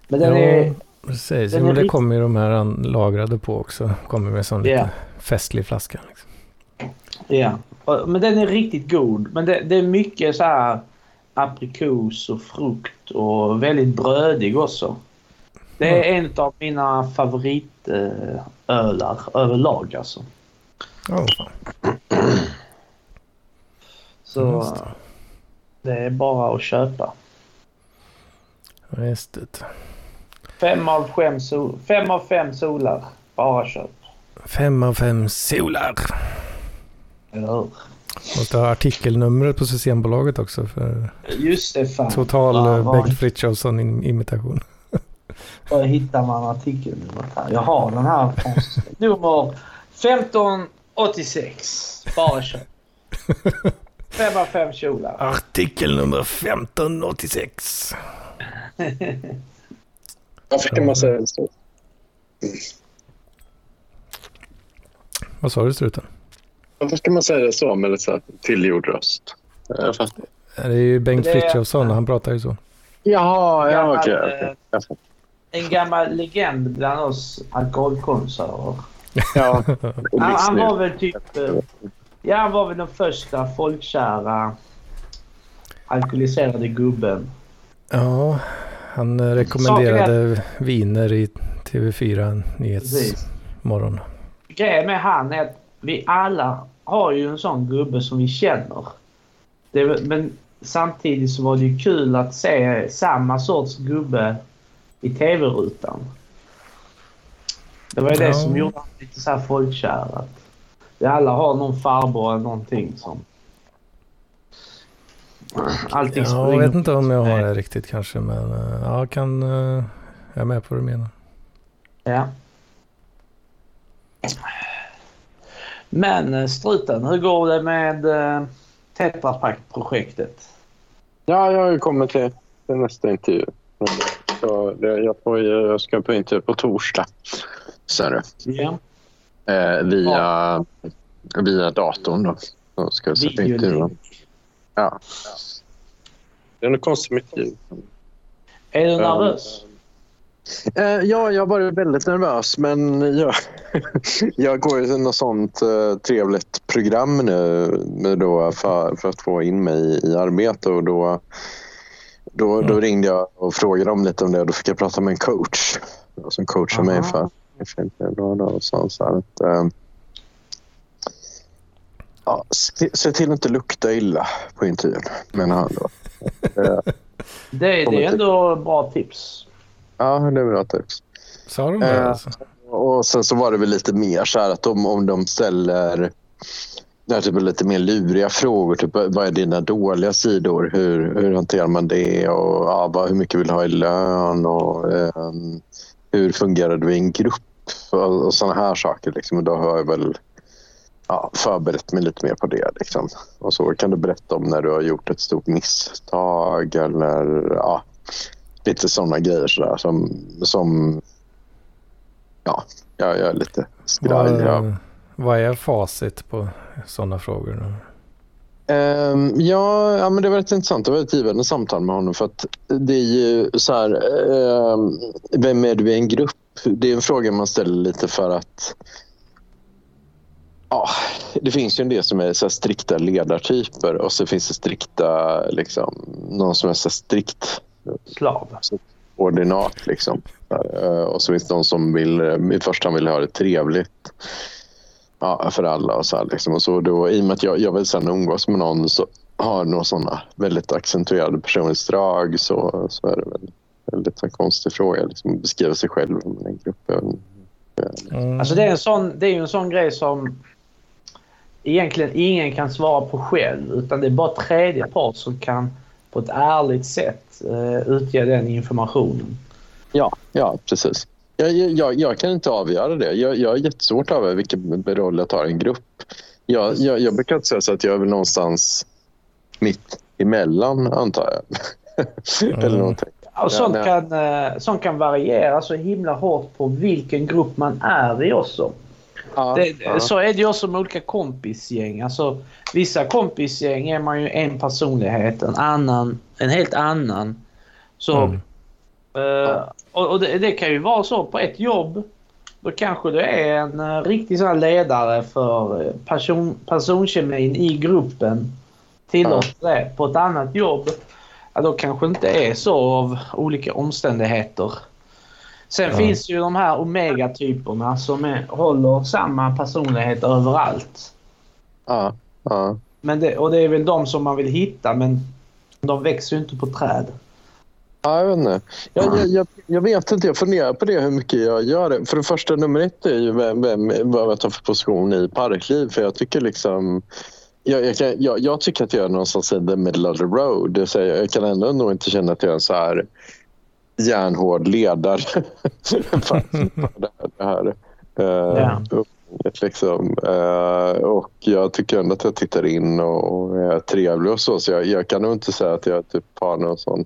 Men den ja, är... Precis, den är det kommer ju de här lagrade på också. Kommer med sån yeah. lite festlig flaska. Liksom. Ja, men den är riktigt god. Men det, det är mycket så här aprikos och frukt och väldigt brödig också. Det är mm. en av mina favoritölar överlag alltså. Oh, Så det är bara att köpa. Just det. Fem av fem, sol fem av fem solar. Bara köp. Fem av fem solar. Eller hur? Måste ha artikelnumret på Systembolaget också. För Just det, fan. Total ja, eh, Bengt Frithiofsson-imitation. (laughs) Var hittar man artikelnumret här? Jag har den här från Nummer 1586. Bara kör. (laughs) Fem av fem kjolar. Artikelnummer 1586. Varför kan man säga så? Vad sa du struten? Varför ska man säga så med lite så tillgjord röst? Jag fattar. Det är ju Bengt Frithiofsson, han pratar ju så. Jaha, ja okej. Okay, okay. En gammal legend bland oss alkoholkonsumenter. Ja. han, han var väl typ... Ja, han var väl den första folkkära alkoholiserade gubben. Ja, han rekommenderade viner i TV4 Nyhetsmorgon. Grejen med han är att vi alla har ju en sån gubbe som vi känner. Det, men samtidigt så var det ju kul att se samma sorts gubbe i tv-rutan. Det var ju ja. det som gjorde honom lite så här folkkär. Att vi alla har någon farbror eller någonting som... Allting ja, jag vet inte om jag har det riktigt kanske men eh, ja, jag kan... Eh, jag är med på vad du menar. Ja. Men eh, Struten, hur går det med eh, Tetrapack-projektet? Ja, jag har kommit till, till nästa intervju. Så jag, får, jag ska på intervju på torsdag. Så det. Ja. Eh, via, ja. via datorn. Då. Så ska jag sätta intervjun. Ja. Det är något konstigt med intervju. Är du nervös? Uh, ja, jag har varit väldigt nervös men jag, (laughs) jag går ju något sånt uh, trevligt program nu då för, för att få in mig i arbete och då, då, mm. då ringde jag och frågade om lite om det och då fick jag prata med en coach som coachar Aha. mig för, för några dagar sedan. Så att, uh, ja, se, se, till att inte lukta illa på intervjun, menar han då. (laughs) det, det är ändå bra tips. Ja, det är bra tips. Sa de det eh, alltså? Och sen så var det väl lite mer så här att om, om de ställer det här typ lite mer luriga frågor. Typ, vad är dina dåliga sidor? Hur, hur hanterar man det? Och, ja, vad, hur mycket vill du ha i lön? Och, eh, hur fungerar du i en grupp? Och, och sådana här saker. Liksom. Och då har jag väl ja, förberett mig lite mer på det. Liksom. Och så kan du berätta om när du har gjort ett stort misstag eller ja, lite sådana grejer sådär som, som ja, jag, jag är lite skraj. Vad, vad är facit på sådana frågor? Um, ja, ja, men det var rätt intressant. Det var ett givande samtal med honom. För att det är ju så här, um, vem är du i en grupp? Det är en fråga man ställer lite för att Ja, det finns ju en del som är så strikta ledartyper och så finns det strikta, liksom, någon som är så strikt slav. Ordinat liksom. Eh, och så finns det de som vill, i första hand vill ha det trevligt ja, för alla. Och så här, liksom. och så då, I och med att jag, jag vill sen umgås med någon som har några sådana väldigt accentuerade personlighetsdrag så, så är det väl en lite konstig fråga. Liksom, beskriva sig själv med den gruppen. Mm. Alltså det är, en sån, det är en sån grej som egentligen ingen kan svara på själv utan det är bara tredje part som kan på ett ärligt sätt uh, utge den informationen. Ja, ja precis. Jag, jag, jag kan inte avgöra det. Jag, jag har jättesvårt att avgöra vilken roll jag tar i en grupp. Jag, jag, jag brukar säga så att jag är väl någonstans mitt emellan, antar jag. Mm. Eller någonting. Och sånt, ja, kan, uh, sånt kan variera så himla hårt på vilken grupp man är i också. Ja, det, ja. Så är det ju också med olika kompisgäng. Alltså, vissa kompisgäng är man ju en personlighet, en annan en helt annan. Så, mm. Uh, och, och det, det, kan ju vara så på ett jobb. Då kanske du är en uh, riktig sån ledare för person, personkemin i gruppen. Tillåter ja. det. På ett annat jobb, ja, då kanske inte är så av olika omständigheter. Sen ja. finns ju de här Omega-typerna som är, håller samma personlighet överallt. Ja, ja. Men det, och det är väl de som man vill hitta men de växer ju inte på träd. Ja, jag vet inte. Jag, jag, jag, jag, vet inte, jag funderar på det hur mycket jag gör det. För det första, nummer ett är ju vem, vem, vad jag tar för position i parkliv. För jag tycker liksom... Jag, jag, kan, jag, jag, tycker att jag är någonstans i the middle of the road. Det säger, jag kan ändå nog inte känna att jag är så här järnhård ledare. (laughs) det här. Uh, ja. Liksom. Uh, och jag tycker ändå att jag tittar in och är trevlig och så. Så jag, jag kan nog inte säga att jag typ har någon sån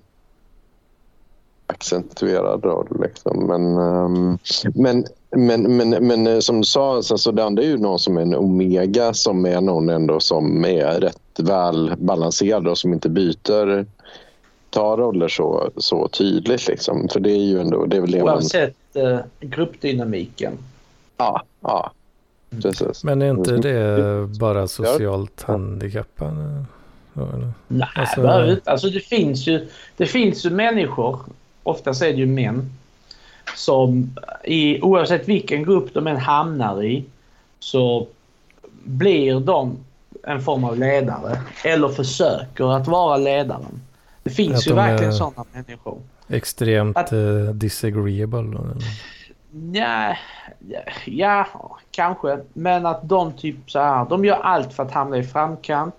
accentuerad roll. Liksom. Men, um, men, men, men, men, eh, som du sa, så det andra är ju någon som är en Omega som är någon ändå som är rätt väl balanserad och som inte byter ta roller så, så tydligt. Liksom. För det är ju ändå... Det är väl Oavsett man... eh, gruppdynamiken. Ja, ja. Precis. Men är inte det bara socialt handikappande? Nej, alltså... alltså det finns ju det finns ju människor, oftast är det ju män, som i, oavsett vilken grupp de än hamnar i så blir de en form av ledare eller försöker att vara ledaren. Det finns ju verkligen sådana människor. Extremt att, uh, disagreeable. Ja, ja, kanske. Men att de typ så här, de gör allt för att hamna i framkant.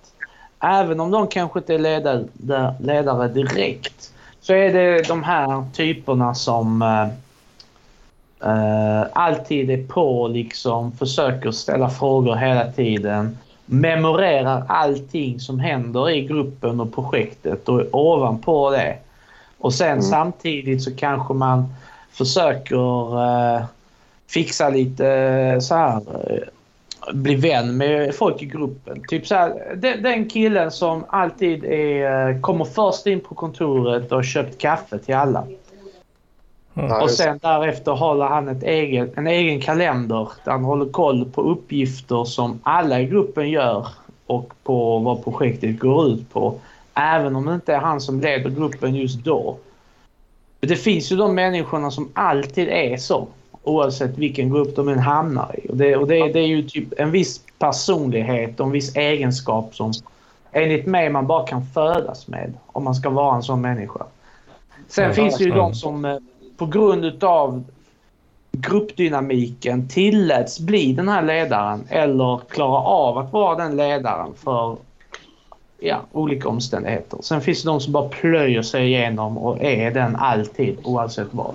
Även om de kanske inte är ledare, ledare direkt så är det de här typerna som uh, uh, alltid är på liksom, försöker ställa frågor hela tiden memorerar allting som händer i gruppen och projektet och ovanpå det. Och sen mm. samtidigt så kanske man försöker eh, fixa lite eh, så här eh, bli vän med folk i gruppen. Typ så här, den, den killen som alltid är, eh, kommer först in på kontoret och köpt kaffe till alla. Mm. Och sen därefter håller han ett egen, en egen kalender där han håller koll på uppgifter som alla i gruppen gör och på vad projektet går ut på. Även om det inte är han som leder gruppen just då. Det finns ju de människorna som alltid är så. Oavsett vilken grupp de än hamnar i. Och det, och det, det är ju typ en viss personlighet och en viss egenskap som enligt mig man bara kan födas med om man ska vara en sån människa. Sen ja, finns det ju de som eh, på grund utav gruppdynamiken tilläts bli den här ledaren eller klara av att vara den ledaren för ja, olika omständigheter. Sen finns det de som bara plöjer sig igenom och är den alltid oavsett vad.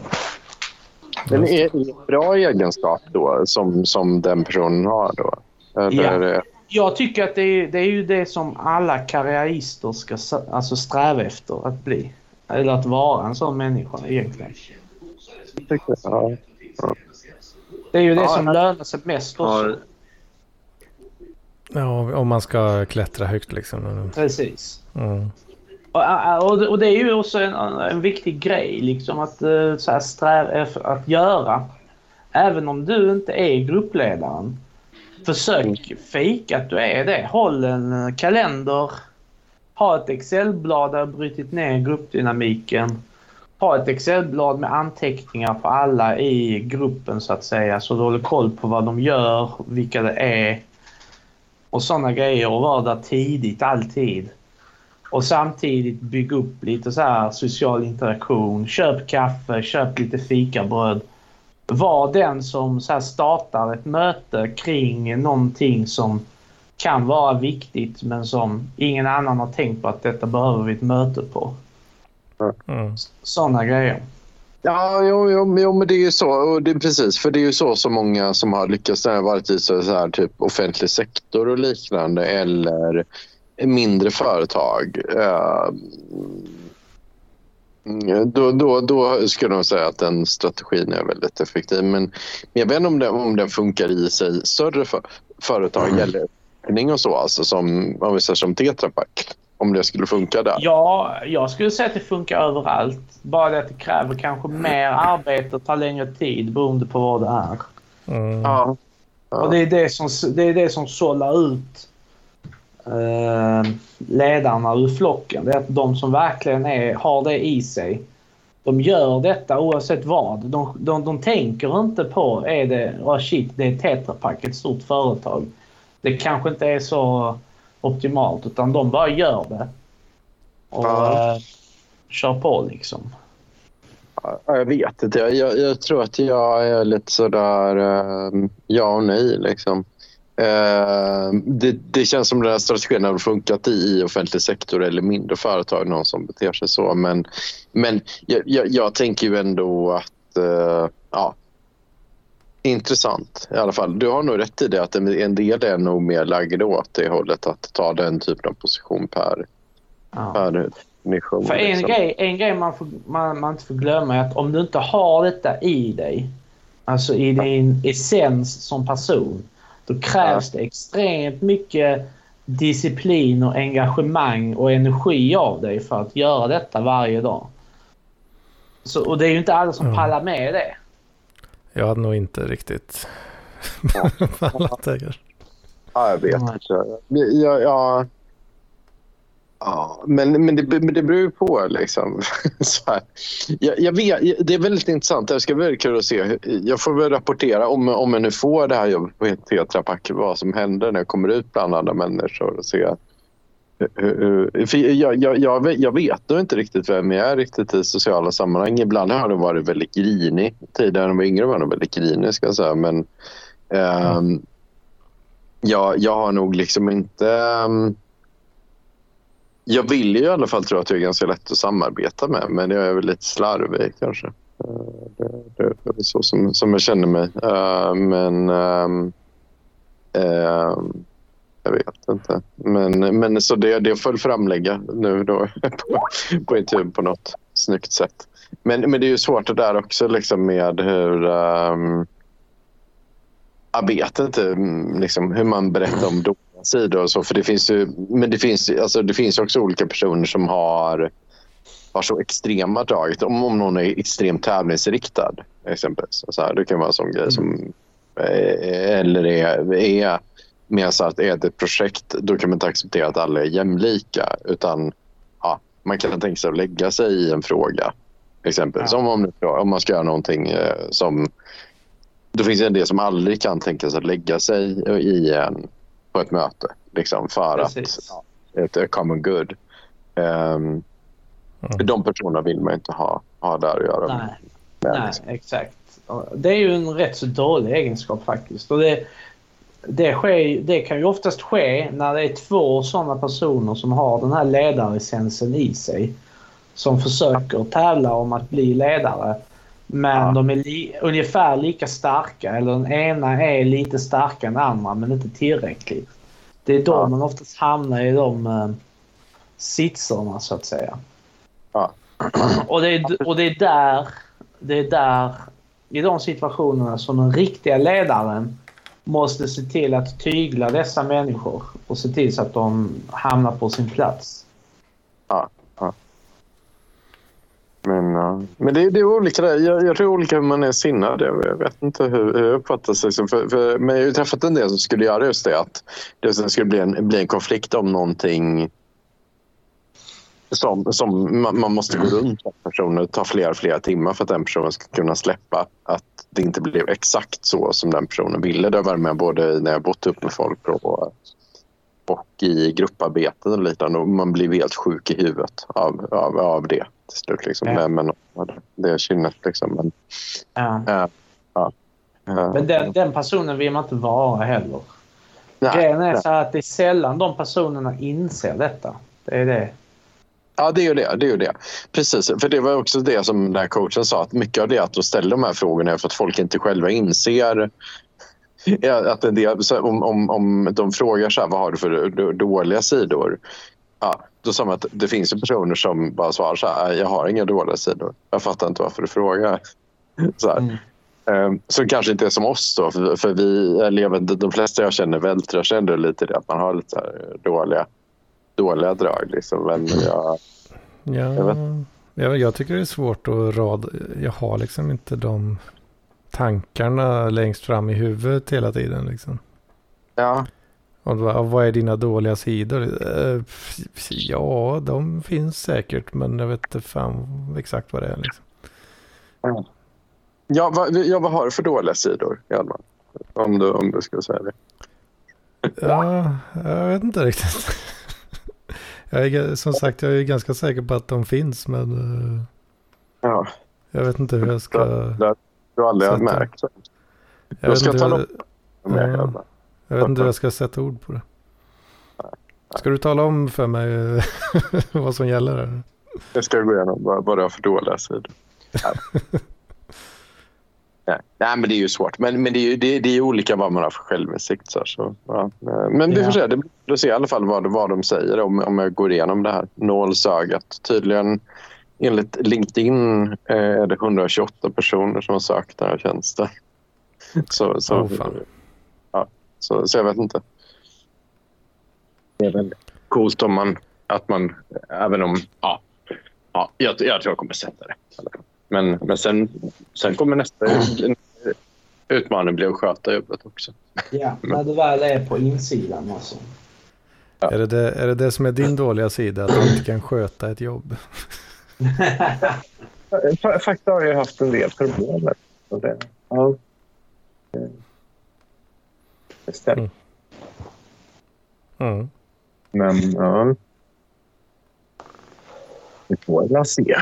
Men är det en bra egenskap då som, som den personen har då? Eller ja. Jag tycker att det är, det är ju det som alla karriärister ska alltså sträva efter att bli. Eller att vara en sån människa egentligen. Ja. Ja. Det är ju det ja, som lönar sig mest också. Ja, om man ska klättra högt liksom. Precis. Mm. Och, och, och, det är ju också en, en viktig grej liksom att, eh, så här, sträva, att göra. Även om du inte är gruppledaren. Försök mm. fejka att du är det. Håll en kalender. Ha ett Excelblad där du brutit ner gruppdynamiken. Ha ett Excelblad med anteckningar på alla i gruppen så att säga. Så du håller koll på vad de gör, vilka det är och sådana grejer och vara där tidigt alltid. Och samtidigt bygga upp lite så här social interaktion. Köp kaffe, köp lite fikabröd. Var den som så startar ett möte kring någonting som kan vara viktigt men som ingen annan har tänkt på att detta behöver vi ett möte på. Mm. Sådana grejer. Ja, jo, jo, jo, men det är ju så. Och det är precis, för det är ju så som många som har lyckats när varit i så här, typ offentlig sektor och liknande eller mindre företag. Uh, då, då, då skulle jag säga att den strategin är väldigt effektiv. Men jag vet inte om den, om den funkar i sig större för, företag mm. eller och så, alltså som, om vi säger som Tetra Pak om det skulle funka där? Ja, jag skulle säga att det funkar överallt. Bara det att det kräver kanske mer arbete och tar längre tid beroende på vad det är. Mm. Ja. Och det är det som, det är det som sållar ut eh, ledarna ur flocken. Det är att de som verkligen är, har det i sig. De gör detta oavsett vad. De, de, de tänker inte på, är det, oh shit, det är Tetra Pak, ett stort företag. Det kanske inte är så optimalt utan de bara gör det. Och ja. äh, kör på liksom. Ja, jag vet inte. Jag, jag, jag, tror att jag är lite sådär äh, ja och nej liksom. Uh, det, det, känns som den här strategin har funkat i offentlig sektor eller mindre företag, någon som beter sig så. Men, men jag, jag, jag tänker ju ändå att uh, ja, Intressant i alla fall. Du har nog rätt i det att en del är nog mer lagd åt det hållet att ta den typen av position per, ja. per mission. För en, liksom. grej, en grej man, får, man, man inte får glömma är att om du inte har detta i dig, alltså i din essens som person, då krävs ja. det extremt mycket disciplin och engagemang och energi av dig för att göra detta varje dag. Så, och det är ju inte alla som mm. pallar med det. Jag hade nog inte riktigt (laughs) pallat det. Ja, jag vet inte. Ja, ja, ja, men, men, det, men det beror ju på. Liksom. (laughs) Jag, jag vet, det är väldigt intressant. Det ska bli kul att se. Jag får väl rapportera om, om jag nu får det här jobbet på Tetra Pak vad som händer när jag kommer ut bland andra människor och se för jag, jag, jag, jag vet nog inte riktigt vem jag är riktigt i sociala sammanhang. Ibland har jag varit väldigt grinig. Tidigare när jag var yngre var jag väldigt grinig ska jag säga. Men um, jag, jag har nog liksom inte... Um, jag vill ju i alla fall tro att jag är ganska lätt att samarbeta med men jag är väl lite slarvig kanske. Uh, det, det, det, är så som, som jag känner mig. Uh, men um, jag vet inte. Men, men så det, det jag framlägga nu då (laughs) på, på intervjun på något snyggt sätt. Men, men det är ju svårt det där också liksom med hur... Um, jag vet inte mm, liksom, hur man berättar om (clears throat) dåliga sidor och så. För det finns ju, men det finns, alltså, det finns också olika personer som har har så extrema drag. Om, om någon är extremt tävlingsriktad exempelvis. Så här, det kan vara en sån grej som... Eh, eller är, är mer så att är det ett projekt då kan man inte acceptera att alla är jämlika. Utan ja, man kan tänka sig att lägga sig i en fråga. Exempelvis ja. om, om man ska göra någonting eh, som... Då finns det en del som aldrig kan tänka sig att lägga sig i en, på ett möte. Liksom, för Precis. att ett common good. Um, Mm. De personerna vill man inte ha, ha där att göra Nej, med. Nej liksom. exakt. Det är ju en rätt så dålig egenskap faktiskt. Och det, det, sker, det kan ju oftast ske när det är två sådana personer som har den här ledarlicensen i sig. Som försöker tävla om att bli ledare. Men ja. de är li, ungefär lika starka eller den ena är lite starkare än den andra men inte tillräckligt. Det är då ja. man oftast hamnar i de uh, sitserna så att säga. Ja. Och, det är, och det är där, det är där, i de situationerna som den riktiga ledaren måste se till att tygla dessa människor och se till så att de hamnar på sin plats. Ja. ja. Men, uh, men det, det, är olika där. Jag, jag tror olika hur man är sinnad. Jag vet inte hur, hur jag uppfattar sig. För, för, men jag har ju träffat en del som skulle göra just det. Att det skulle bli en, bli en konflikt om någonting som, som man, man, måste gå runt personer. Det tar flera, flera timmar för att den personen ska kunna släppa att det inte blev exakt så som den personen ville. Det har varit med både när jag bott upp med folk och, och i grupparbeten och liknande. Och man blir helt sjuk i huvudet av, av, av det till slut. Liksom. Ja. Men, det är kynnet liksom. Men, ja. Äh, ja. Men den, den, personen vill man inte vara heller. Grejen är så att det är sällan de personerna inser detta. Det är det. Ja, det är ju det. det, är ju det. Precis, för det var också det som den här coachen sa. att Mycket av det att de ställer de här frågorna är för att folk inte själva inser att en del, om, om, om de frågar så här, vad har du för dåliga sidor? Ja, då sa man att det finns ju personer som bara svarar så här, jag har inga dåliga sidor. Jag fattar inte varför du frågar. Så, mm. um, så kanske inte är som oss då, för, för vi, eller de flesta jag känner vältrar sig ändå lite det att man har lite dåliga dåliga drag. Liksom. Men jag, ja, jag, jag, jag, tycker det är svårt att rada. Jag har liksom inte de tankarna längst fram i huvudet hela tiden. Liksom. Ja. Och vad är dina dåliga sidor? Eh, ja, de finns säkert, men jag vet inte fan exakt vad det är. Liksom. Ja, vad, ja, vad har du för dåliga sidor, Hjalmar? Om du, om du skulle säga det. Ja, jag vet inte riktigt. Jag är, som sagt, jag är ganska säker på att de finns, men uh, ja. jag vet inte hur jag ska... Det, du har aldrig sätta... märkt. Jag, jag ska ta jag, ja, jag vet inte hur jag ska sätta ord på det. Ska du tala om för mig (laughs) vad som gäller? Här? Jag ska gå igenom vad, vad du har för dåliga sidor. (laughs) Nej. Nej, men det är ju svårt. Men, men det, är ju, det, det är olika vad man har för självinsikt. Så, så, ja. Men vi får se. Det, ser i alla fall vad, vad de säger om, om jag går igenom det här nålsögat. Tydligen enligt LinkedIn eh, är det 128 personer som har sökt den här tjänsten. (laughs) Så, så, oh, ja, så, så jag vet inte. Det är väl coolt om man, att man, även om, ja, ja jag, jag tror jag kommer sätta det. Men, men sen, sen kommer nästa utmaning bli att sköta jobbet också. Ja, (laughs) när du väl är på insidan alltså. Ja. Är, det det, är det det som är din dåliga sida, att du inte kan sköta ett jobb? (laughs) Faktiskt har jag haft en del problem med det. Ja. Mm. Mm. Men ja. Vi får väl se.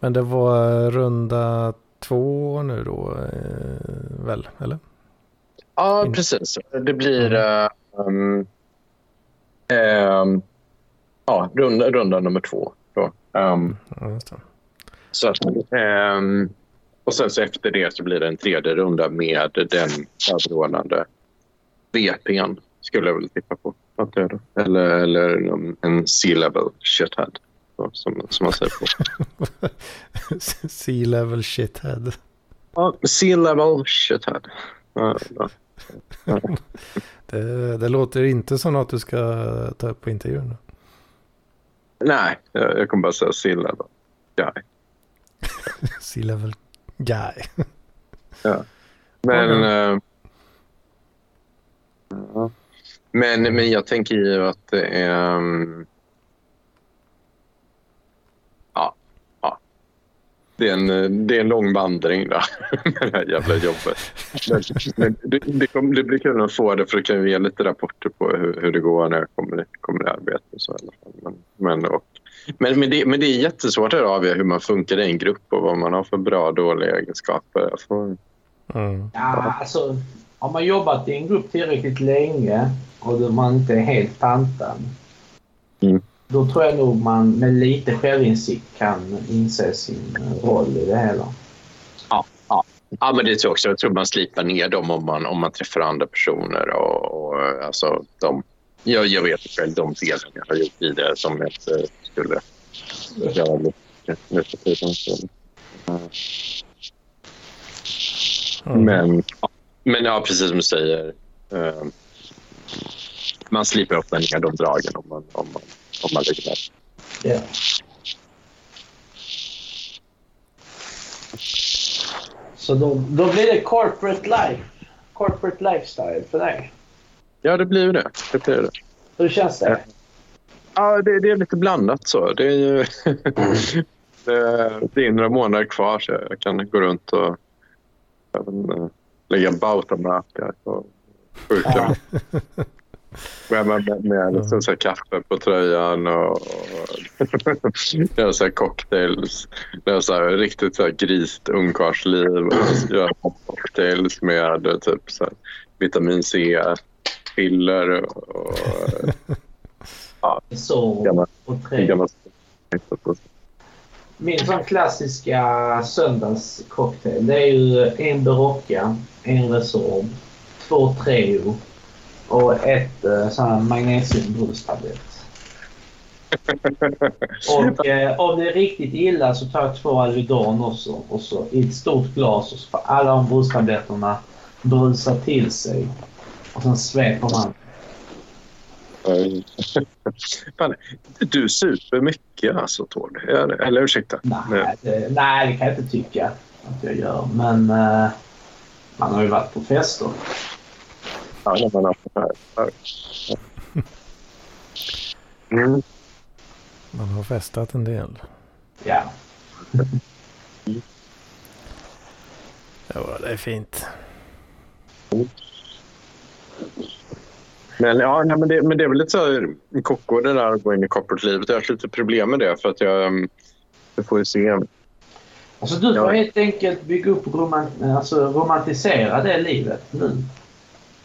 Men det var runda två nu då, eh, väl? Eller? Ja, In... precis. Det blir mm. um, um, ja, runda, runda nummer två. Då. Um, ja, så, um, och sen så efter det så blir det en tredje runda med den överordnade VPn, skulle jag väl tippa på. Eller, eller en C-level shithead som, som man säger på. (laughs) sea level shithead. Ja, sea level shithead. Ja, ja. (laughs) det, det, låter inte som något du ska ta upp på intervjun. Nej, jag, jag kommer bara säga C-level guy. (laughs) C-level guy. ja. Men, mm. Men, men jag tänker ju att det är... Um, ja, ja. Det är, en, det är en lång vandring där (laughs) med det här jävla jobbet. Men, men det, det, kommer, det blir kul att få det för det kan ge lite rapporter på hur, hur det går när jag kommer, kommer i arbete. Och så, i alla fall. Men, men, och, men, men, det, men det är jättesvårt att avgöra hur man funkar i en grupp och vad man har för bra och dåliga egenskaper. Får... Mm. Ja, alltså, har man jobbat i en grupp tillräckligt länge och man inte är helt pantad. Mm. Då tror jag nog man med lite självinsikt kan inse sin roll i det hela. Ja, ja. ja men det tror jag också. Jag tror man slipar ner dem om man, om man träffar andra personer. Och, och alltså, de, jag, jag vet själv de delarna jag har gjort det som jag inte skulle göra nu för tiden. Mm. Men, men ja, precis som du säger. Eh, man slipper ofta ner de dragen om man, om man, om man med. Yeah. Så då, då blir det corporate life. Corporate lifestyle för dig. Ja, det blir det. det, blir det. Hur känns det? Ja, det, det är lite blandat så. Det är, ju, (laughs) det, det är några månader kvar så jag kan gå runt och även, lägga bautamöten och sjuka. Ja. med, med, med liksom så kaffe på tröjan och, göra så cocktails. Göra så här, riktigt så här grist ungkarlsliv. Och göra cocktails med typ så här, vitamin C-piller och, och (laughs) ja, så och gamla, min sån klassiska söndagscocktail det är ju en Berocca, en Resorb, två Treo och ett uh, sån magnesiumbrusstablett. (laughs) och eh, om det är riktigt illa så tar jag två Alvedon också och så i ett stort glas och så får alla de brustabletterna brusa till sig. Och sen sveper man (laughs) Fan, du super mycket alltså Tord. Eller ursäkta. Nej det, nej, det kan jag inte tycka att jag gör. Men uh, man har ju varit på fester. Ja, man har här. Mm. Man har festat en del. Ja. ja, det är fint. Mm. Men, ja, nej, men, det, men det är väl lite så kocko det där att gå in i corporate-livet. Jag har lite problem med det för att jag... Mm, det får ju se. Alltså du får ja. helt enkelt bygga upp och romant alltså, romantisera det livet nu.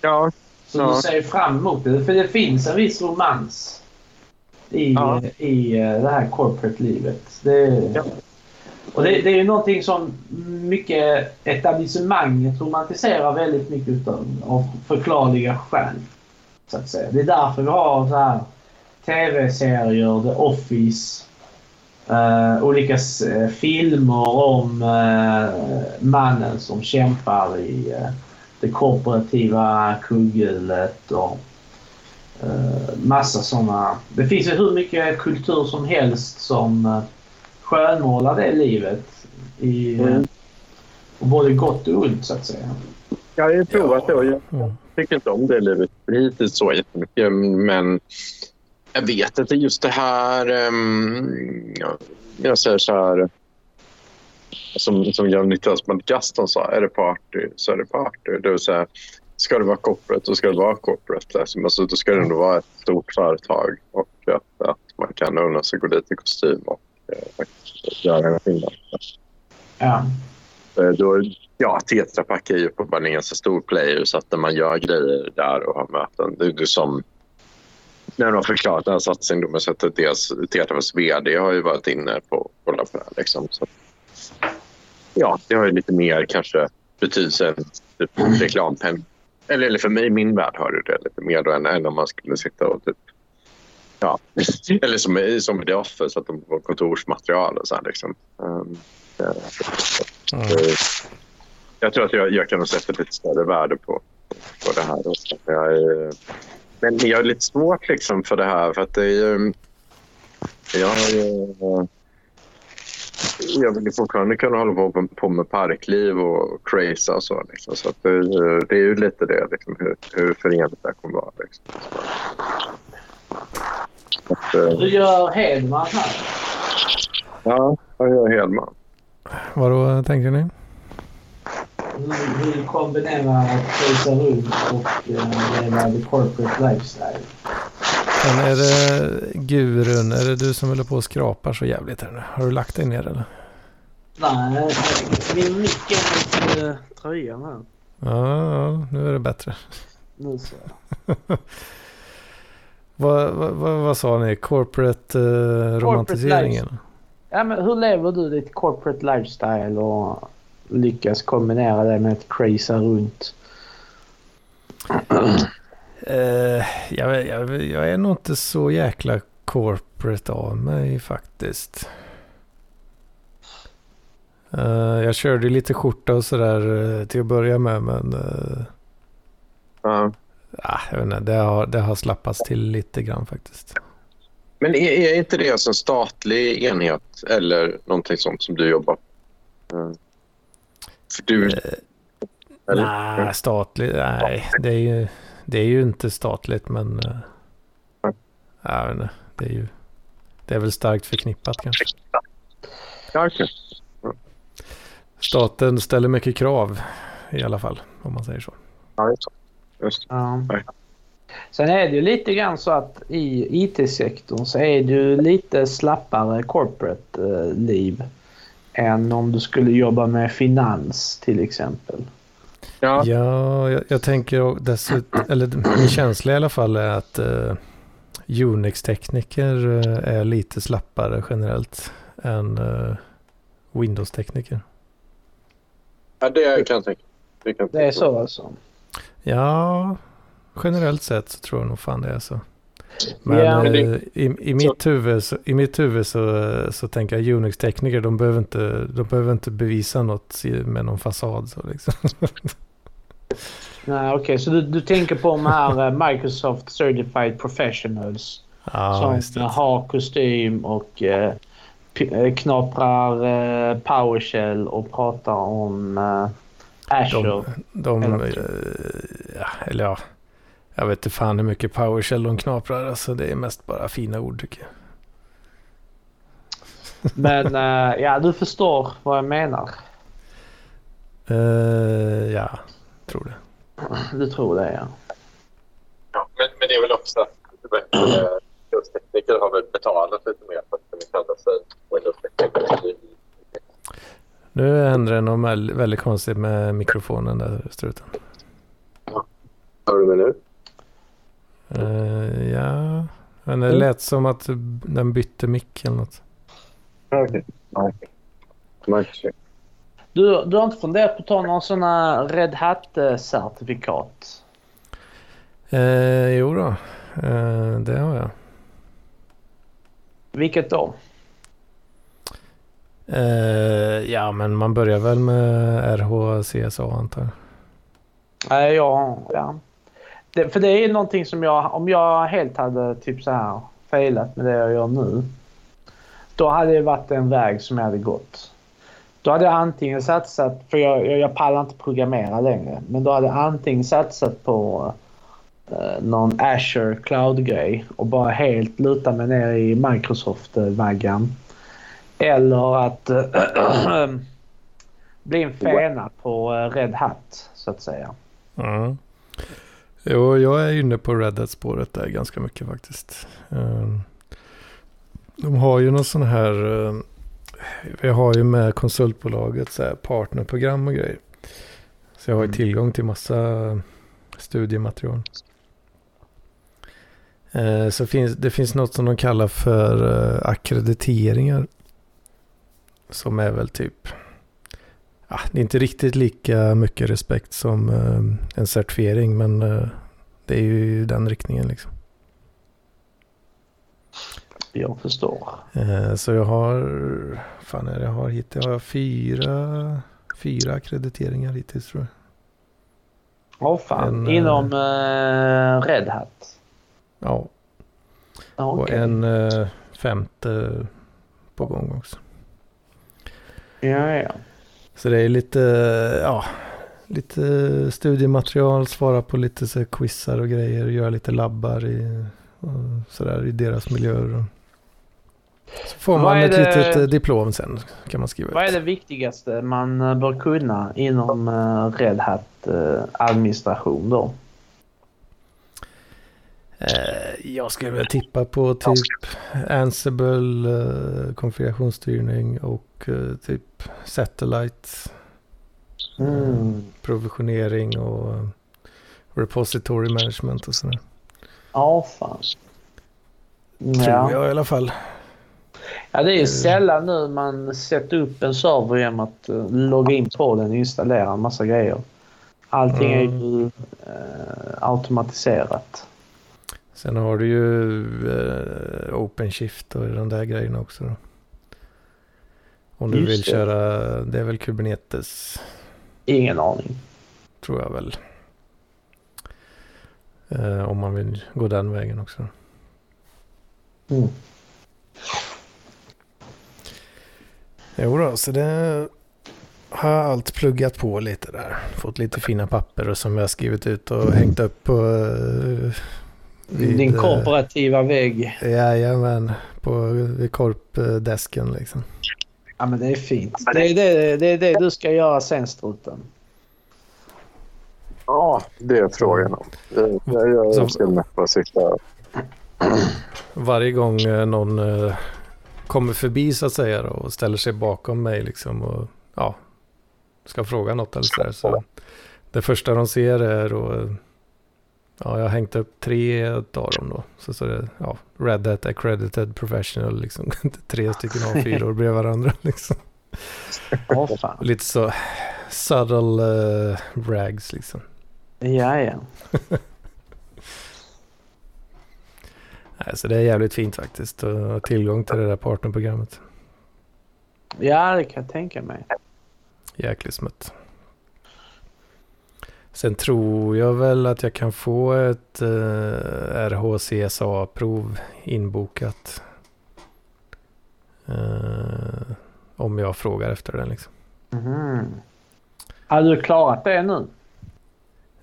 Ja. Så ja. du ser fram emot det. För det finns en viss romans i, ja. i eh, det här corporate-livet. Det, ja. Och det, det är ju någonting som mycket etablissemanget romantiserar väldigt mycket utav, av förklarliga skäl. Så att säga. Det är därför vi har så här tv-serier, The Office, uh, olika uh, filmer om uh, mannen som kämpar i det korporativa kugghjulet och massa sådana. Det finns ju hur mycket kultur som helst som uh, skönmålar det livet i mm. både gott och ont så att säga. Jag har ju provat ja. det tycker inte om det livet hittills så jättemycket. Men jag vet inte, just det här... Um, jag säger så här... Som, som Jan Niklas Gaston sa, är det party så är det party. Det vill säga, ska det vara corporate så ska det vara corporate. Liksom. Alltså, då ska det ändå vara ett stort företag och att, att man kan unna sig gå dit i kostym och eh, göra en skillnad. Ja. Eh, då, Ja, Tetra Pak är ju uppenbarligen en ganska stor player så att när man gör grejer där och har möten. Det är som när de har förklarat den här satsningen med sättet deras Tetras vd har ju varit inne på att kolla på det här. Liksom. Så, ja, det har ju lite mer kanske betydelse än typ, reklampengar. Eller, eller för mig, i min värld har det lite mer då än, än om man skulle sitta och typ Ja, (laughs) eller som, som i The Office, att de får kontorsmaterial och så här, liksom. Ehm, eh, um, ja. mm jag tror att jag, jag kan sätta lite större värde på, på det här. Jag är, men jag är lite svårt liksom för det här. för att det är Jag, jag, jag vill fortfarande kunna hålla på, på med parkliv och crazy och så. Liksom. så det, det, är ju lite det, liksom, hur, hur förenligt det kommer vara. Liksom. Att, eh, du gör Hedman här? Ja, jag gör Hedman. Vadå tänker ni? Hur du kombinerar att resa runt och uh, leva the corporate lifestyle. Men är det gurun, är det du som håller på och skrapar så jävligt här nu? Har du lagt dig ner eller? Nej, min mick är mot uh, tröjan här. Ja, ja, nu är det bättre. Nu så. (laughs) vad, vad, vad, vad, sa ni? Corporate uh, romantiseringen? Corporate ja, men hur lever du ditt corporate lifestyle och lyckas kombinera det med att craza runt? Uh, jag, jag, jag, är nog inte så jäkla corporate av mig faktiskt. Uh, jag körde lite skjorta och sådär uh, till att börja med men... Uh, uh. jag vet inte, det har, det har slappats till lite grann faktiskt. Men är, är inte det alltså en statlig enhet eller någonting sånt som du jobbar För du... nej, statlig, nej. Det är ju det är ju inte statligt men... Uh, jag vet inte, det är ju... Det är väl starkt förknippat kanske. Ja, okay. Staten ställer mycket krav i alla fall, om man säger så. Ja, just, just. Ja. Sen är det ju lite grann så att i IT-sektorn så är det ju lite slappare corporate eh, liv än om du skulle jobba med finans till exempel. Ja, ja jag, jag tänker dessutom, eller min känsla i alla fall är att uh, Unix-tekniker uh, är lite slappare generellt än uh, Windows-tekniker. Ja, det kan jag tänka Det, kan det är så alltså? Ja, generellt sett så tror jag nog fan det är så. Men yeah. i, i, mitt huvud, så, i mitt huvud så, så tänker jag Unix-tekniker, de behöver, inte, de behöver inte bevisa något med någon fasad. Så liksom. (laughs) Nej, okej. Okay. Så du, du tänker på de här eh, Microsoft Certified Professionals. Ja, som har kostym och eh, eh, knaprar eh, PowerShell och pratar om eh, Azure. De, de eh, ja, eller ja, jag vet inte fan hur mycket PowerShell de knaprar. Alltså det är mest bara fina ord tycker jag. Men uh, ja, du förstår vad jag menar. Uh, ja, tror det. Du tror det, ja. ja men, men det är väl också att Windows-tekniker har väl betalat lite mer för att kunna kalla sig Windows-tekniker. Nu händer det något väldigt konstigt med mikrofonen där, struten. Ja. Hör du mig nu? Uh, ja, men det lät som att den bytte mick eller något. Okej. Okay. Du, du har inte funderat på att ta någon sån här Red Hat-certifikat? Eh, jo då, eh, det har jag. Vilket då? Eh, ja, men man börjar väl med RHCSA antar jag. Eh, ja, ja. Det, för det är någonting som jag, om jag helt hade typ så här failat med det jag gör nu. Då hade det varit en väg som jag hade gått. Då hade jag antingen satsat, för jag, jag, jag pallar inte programmera längre, men då hade jag antingen satsat på eh, någon Azure cloud-grej och bara helt luta mig ner i Microsoft-vaggan. Eller att äh, (clears throat) bli en fena på eh, Red Hat, så att säga. Mm. Jo, jag är inne på Red Hat-spåret där ganska mycket faktiskt. Um, de har ju någon sån här vi har ju med konsultbolaget så här partnerprogram och grejer. Så jag har ju mm. tillgång till massa studiematerial. Eh, så finns, det finns något som de kallar för eh, akkrediteringar. Som är väl typ, ah, det är inte riktigt lika mycket respekt som eh, en certifiering men det är ju den riktningen liksom. Jag förstår. Eh, så jag har, fan är det jag har hittills? Jag har fyra, fyra akkrediteringar hittills tror jag. Åh fan, en, eh, inom uh, Red Hat? Ja. Okay. Och en uh, femte på gång också. Ja, ja. Så det är lite, ja, lite studiematerial, svara på lite så quizar och grejer, göra lite labbar i, sådär, i deras miljöer. Så får man ett det, litet eh, diplom sen kan man skriva Vad ut. är det viktigaste man eh, bör kunna inom uh, Red Hat administration då? Jag skulle vilja tippa på typ Ansible, konfigurationsstyrning och typ Satellite. Mm. Provisionering och repository management och sådär. Ja, fan. Tror ja. jag i alla fall. Ja, det är ju eh. sällan nu man sätter upp en server genom att logga in på den och installera en massa grejer. Allting mm. är ju uh, automatiserat. Sen har du ju uh, OpenShift och de där grejerna också. Då. Om du Just vill det. köra, det är väl Kubernetes? Ingen aning. Tror jag väl. Uh, om man vill gå den vägen också. Mm. Jo då, så det har jag allt pluggat på lite där. Fått lite fina papper som jag skrivit ut och hängt upp på... Uh, vid, Din korporativa uh, vägg. Jajamän, på, vid korpdesken liksom. Ja men det är fint. Det är det, det, är det du ska göra sen struten. Ja, det är frågan om. Jag, jag, jag ska med på att sitta... Varje gång eh, någon kommer förbi så att säga då, och ställer sig bakom mig liksom och ja, ska fråga något eller sådär. Så det första de ser är då, ja jag har hängt upp tre av dem då. Så står det, ja, Red Hat Accredited Professional liksom. (laughs) tre stycken A4 bredvid varandra (laughs) liksom. Oh, Lite så subtle uh, rags liksom. Ja, ja. (laughs) Nej, så det är jävligt fint faktiskt att ha tillgång till det där partnerprogrammet. Ja, det kan jag tänka mig. Jäkligt smutt. Sen tror jag väl att jag kan få ett eh, RHCSA-prov inbokat. Eh, om jag frågar efter den liksom. Mm. Har du klarat det nu?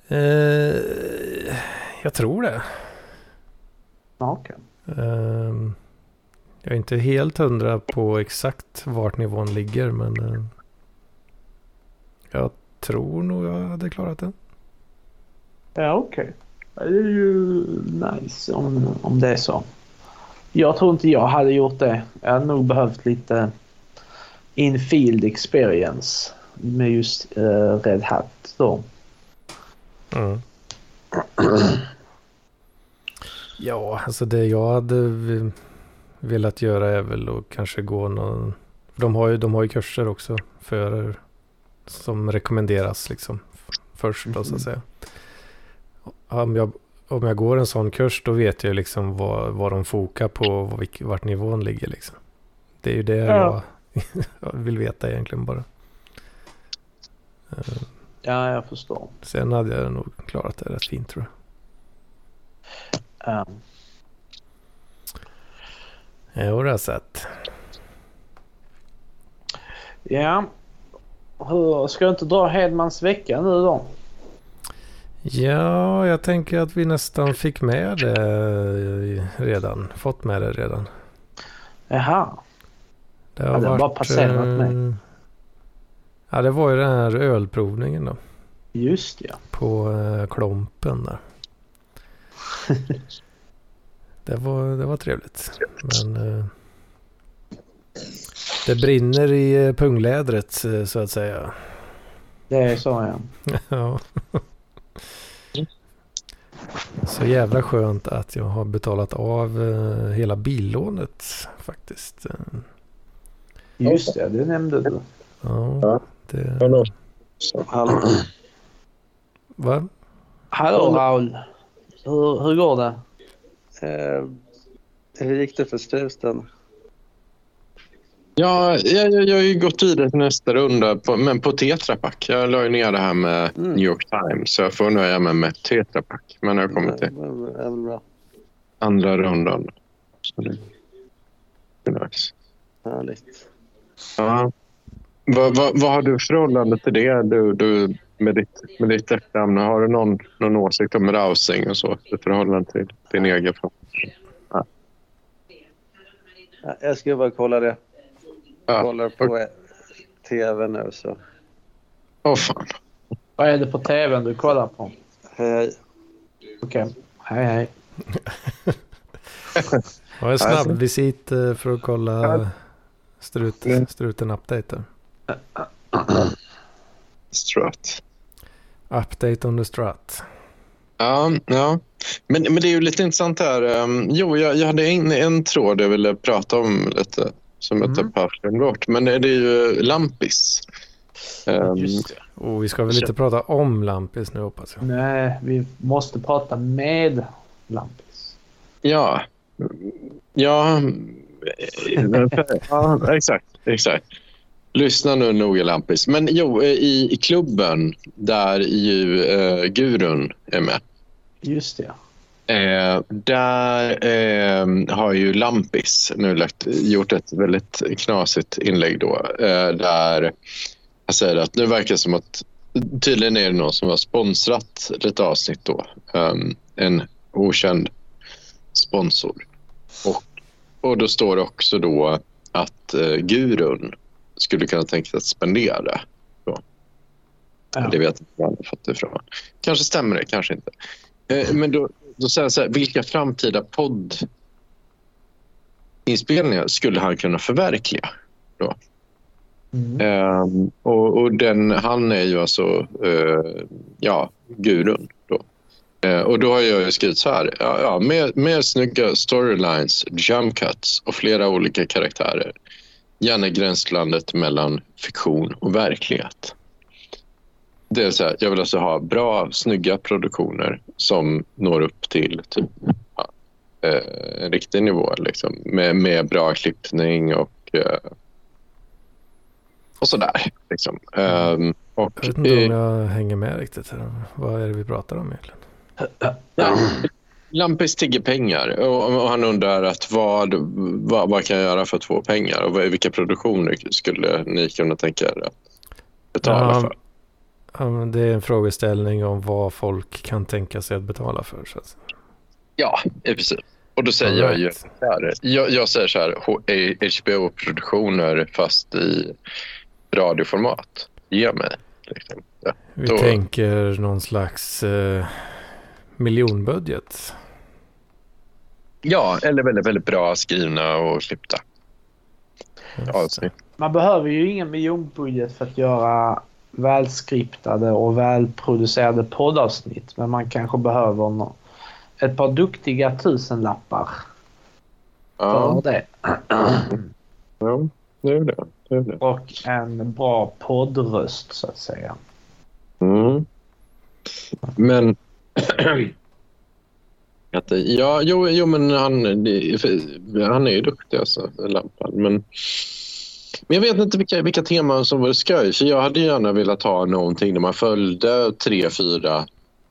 Eh, jag tror det. Okay. Um, jag är inte helt hundra på exakt vart nivån ligger men uh, jag tror nog jag hade klarat den. Ja okej. Okay. Det är ju nice om, om det är så. Jag tror inte jag hade gjort det. Jag hade nog behövt lite infield experience med just uh, Red Hat då. Mm. (clears throat) Ja, alltså det jag hade velat göra är väl att kanske gå någon... De har ju, de har ju kurser också för, som rekommenderas liksom först då, så att mm. säga. Om jag, om jag går en sån kurs då vet jag liksom vad, vad de fokar på och vart nivån ligger liksom. Det är ju det ja. jag (laughs) vill veta egentligen bara. Ja, jag förstår. Sen hade jag nog klarat det rätt fint tror jag. Um. Jo, det har sett. Ja. Hur, ska du inte dra Hedmans vecka nu då? Ja, jag tänker att vi nästan fick med det redan. Fått med det redan. Jaha. Det har, ja, det varit, bara passerat mig. Eh, ja, det var ju den här ölprovningen då. Just ja. På äh, Klompen där. (laughs) det, var, det var trevligt. Men eh, det brinner i eh, punglädret eh, så att säga. Det är så ja. (laughs) ja. Så jävla skönt att jag har betalat av eh, hela billånet faktiskt. Just det, det nämnde du. Ja, det... Hallå. Va? Hallå Raul. Hur, hur går det? Eh, hur gick det för struten? Ja, jag, jag, jag har ju gått vidare till nästa runda, på, men på Tetra Pak. Jag la ju ner det här med mm. New York Times, så jag får nöja mig med Tetra Pak. Men jag kommit till andra rundan. Nice. Härligt. Ja. Vad, vad, vad har du för förhållande till det du, du, med ditt, med ditt efternamn? Har du någon, någon åsikt om rousing och så i förhållande till din egen Ja, Jag ska bara kolla det. Ja. Kollar på tv nu så. Åh fan. Vad är det på tvn du kollar på? Hej. Okej. Hej, hej. (laughs) Och en snabb visit eh, för att kolla strut, struten update. (clears throat) Strut. Update on the strut. Ja, ja. Men, men det är ju lite intressant här. Um, jo, jag, jag hade en, en tråd jag ville prata om lite som jag Mm. på bort. Men det är ju Lampis. Um, Just det. Och vi ska väl inte prata om Lampis nu hoppas jag. Nej, vi måste prata med Lampis. Ja. Ja. (laughs) ja, exakt. exakt. Lyssna nu noga Lampis. Men jo, i, i klubben där ju eh, Gurun är med. Just det. Eh, där eh, har ju Lampis nu lagt, gjort ett väldigt knasigt inlägg då. Eh, där han säger att nu verkar det som att tydligen är det någon som har sponsrat lite avsnitt då. Um, en okänd sponsor. Och, och då står det också då att eh, Gurun skulle kunna tänka sig att spendera. Ja. Det vet inte var han har fått det ifrån. Kanske stämmer det, kanske inte. Eh, men då, då säger jag så här, vilka framtida poddinspelningar skulle han kunna förverkliga? Mm. Ehm, och, och den, han är ju alltså eh, ja, gurun. Då. Eh, och då har jag skrivit så här. Ja, ja, med, med snygga storylines, jump cuts och flera olika karaktärer. Gärna gränslandet mellan fiktion och verklighet. Det är så här, jag vill alltså ha bra, snygga produktioner som når upp till typ, ja, eh, en riktig nivå. Liksom, med, med bra klippning och eh, och sådär. Liksom. Ehm, och, Jag vet inte om jag hänger med riktigt. Här. Vad är det vi pratar om egentligen? ja, Lampis tigger pengar och, och han undrar att vad, vad, vad kan jag göra för att få pengar och vilka produktioner skulle ni kunna tänka er att betala Ja, för? Ja, men det är en frågeställning om vad folk kan tänka sig att betala för. Så att, Ja, i princip. Och då säger jag ju här, jag, jag säger så här, HBO-produktioner fast i radioformat. Ge mig. Liksom. Ja. Vi Då- tänker någon slags eh, miljonbudget. ja, eller väldigt, väldigt bra skrivna och klippta avsnitt. Man behöver ju ingen miljonbudget för att göra välskriptade och välproducerade poddavsnitt. Men man kanske behöver nå- ett par duktiga tusenlappar för Ja, det. ja, det är det. det, är det. Och en bra poddröst så att säga. Mm. Men... (clears throat) ja, jo, jo, men han, han är ju duktig, alltså, Lampan. Men, men jag vet inte vilka, vilka teman som var skoj. För jag hade gärna velat ha någonting där man följde tre, fyra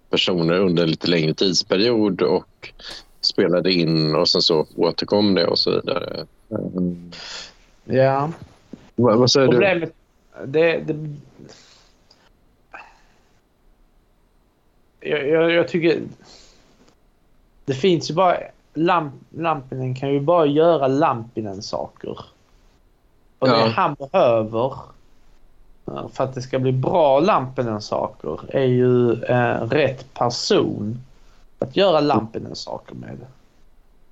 personer under en lite längre tidsperiod och spelade in och sen så återkom det och så vidare. Mm. Ja. Vad, vad säger du? Problemet... Det, det, jag, jag, jag tycker... Det finns ju bara... Lamp, Lampinen kan ju bara göra Lampinen-saker. Och Ja. det han behöver eh, för att det ska bli bra Lampinen-saker är ju eh, rätt person att göra Lampinen-saker med.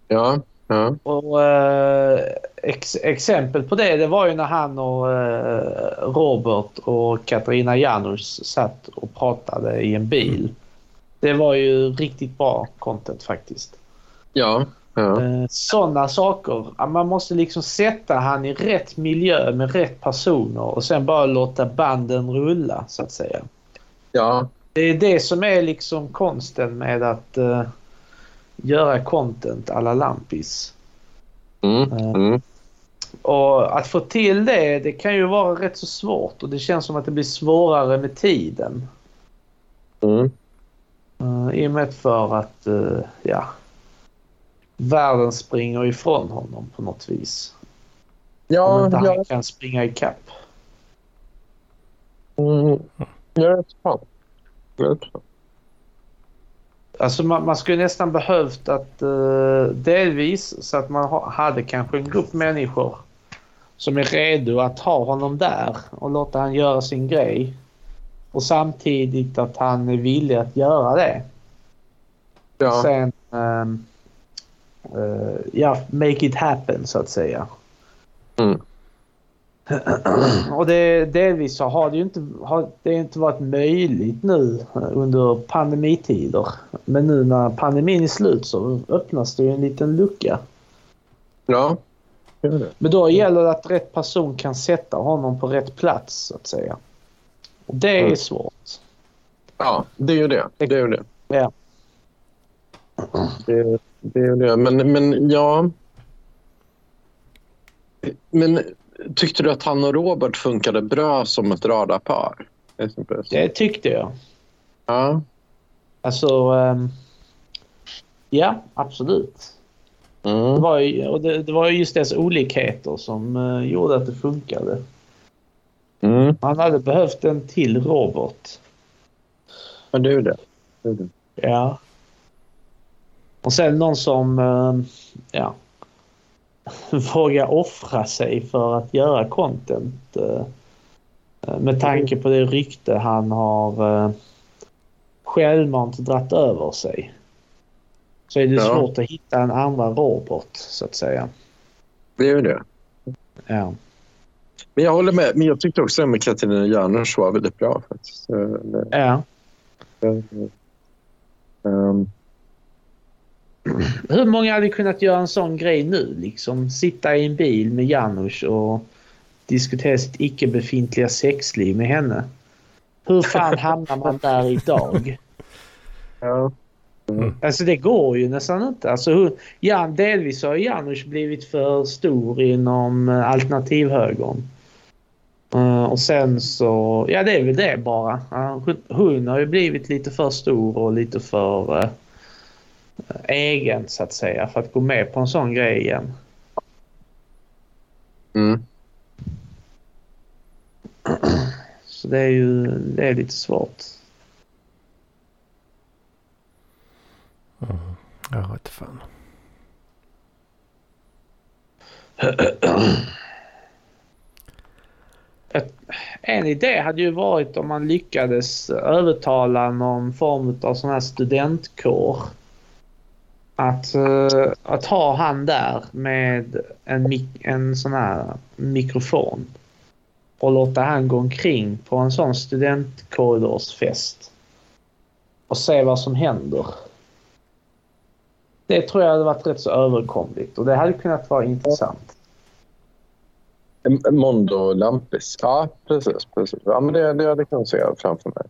Ja, ja. Och eh, ex, exempel på det, det var ju när han och eh, Robert och Katarina Janouch satt och pratade i en bil. Det var ju riktigt bra content faktiskt. ja, ja. Eh, Sådana saker. Man måste liksom sätta han i rätt miljö med rätt personer och sen bara låta banden rulla så att säga. ja. Det är det som är liksom konsten med att eh, göra content alla Lampis. Mm, mm. Och att få till det, det kan ju vara rätt så svårt och det känns som att det blir svårare med tiden. Mm. Uh, I och med för att, eh, ja, världen springer ifrån honom på något vis. Ja, Om inte han ja. kan springa ikapp. Mm, jag vet fan. Jag vet fan. Alltså man, man skulle nästan behövt att uh, delvis så att man ha, hade kanske en grupp människor som är redo att ha honom där och låta han göra sin grej. Och samtidigt att han är villig att göra det. Ja. Sen... Um, ja, make it happen så att säga. Mm. Och det, delvis så har det ju inte, har det inte varit möjligt nu under pandemitider. Men nu när pandemin är slut så öppnas det ju en liten lucka. Ja. Men då gäller det att rätt person kan sätta honom på rätt plats så att säga. Och det är mm. svårt. Ja, det är ju det. Det är ju det. Ja. Det, det är det. Men, men ja... Men tyckte du att han och Robert funkade bra som ett radarpar? Det tyckte jag. Ja. Alltså... Um, ja, absolut. Mm. Det, var ju, och det, det var just dess olikheter som uh, gjorde att det funkade. Mm. Han hade behövt en till Robert. Men är det. det. Ja. Och sen någon som... Uh, ja (laughs) våga offra sig för att göra content. Eh, med tanke på det rykte han har eh, självmant dratt över sig. Så är det ja. svårt att hitta en andra robot så att säga. Det är ju det. Ja. Men jag håller med. Men jag tyckte också att Katarina Janouch var väldigt bra. Faktiskt. Ja. Um, hur många hade kunnat göra en sån grej nu? Liksom sitta i en bil med Janusz och diskutera sitt icke befintliga sexliv med henne. Hur fan (laughs) hamnar man där idag? Ja. Mm. Alltså det går ju nästan inte. Alltså, hur, Jan, delvis har Janusz blivit för stor inom uh, alternativhögern. Uh, och sen så, ja det är väl det bara. Uh, hon har ju blivit lite för stor och lite för uh, egen så att säga för att gå med på en sån grej igen. Mm. Så det är ju det är lite svårt. Mm. Jag vet fan. Ett, en idé hade ju varit om man lyckades övertala någon form av sån här studentkår att, uh, att ha han där med en, en sån här mikrofon och låta han gå omkring på en sån studentkorridorsfest och se vad som händer. Det tror jag hade varit rätt så överkomligt och det hade kunnat vara intressant. Mondo Lampis. Ja, precis. precis. Ja, men det, det, det kan jag se framför mig.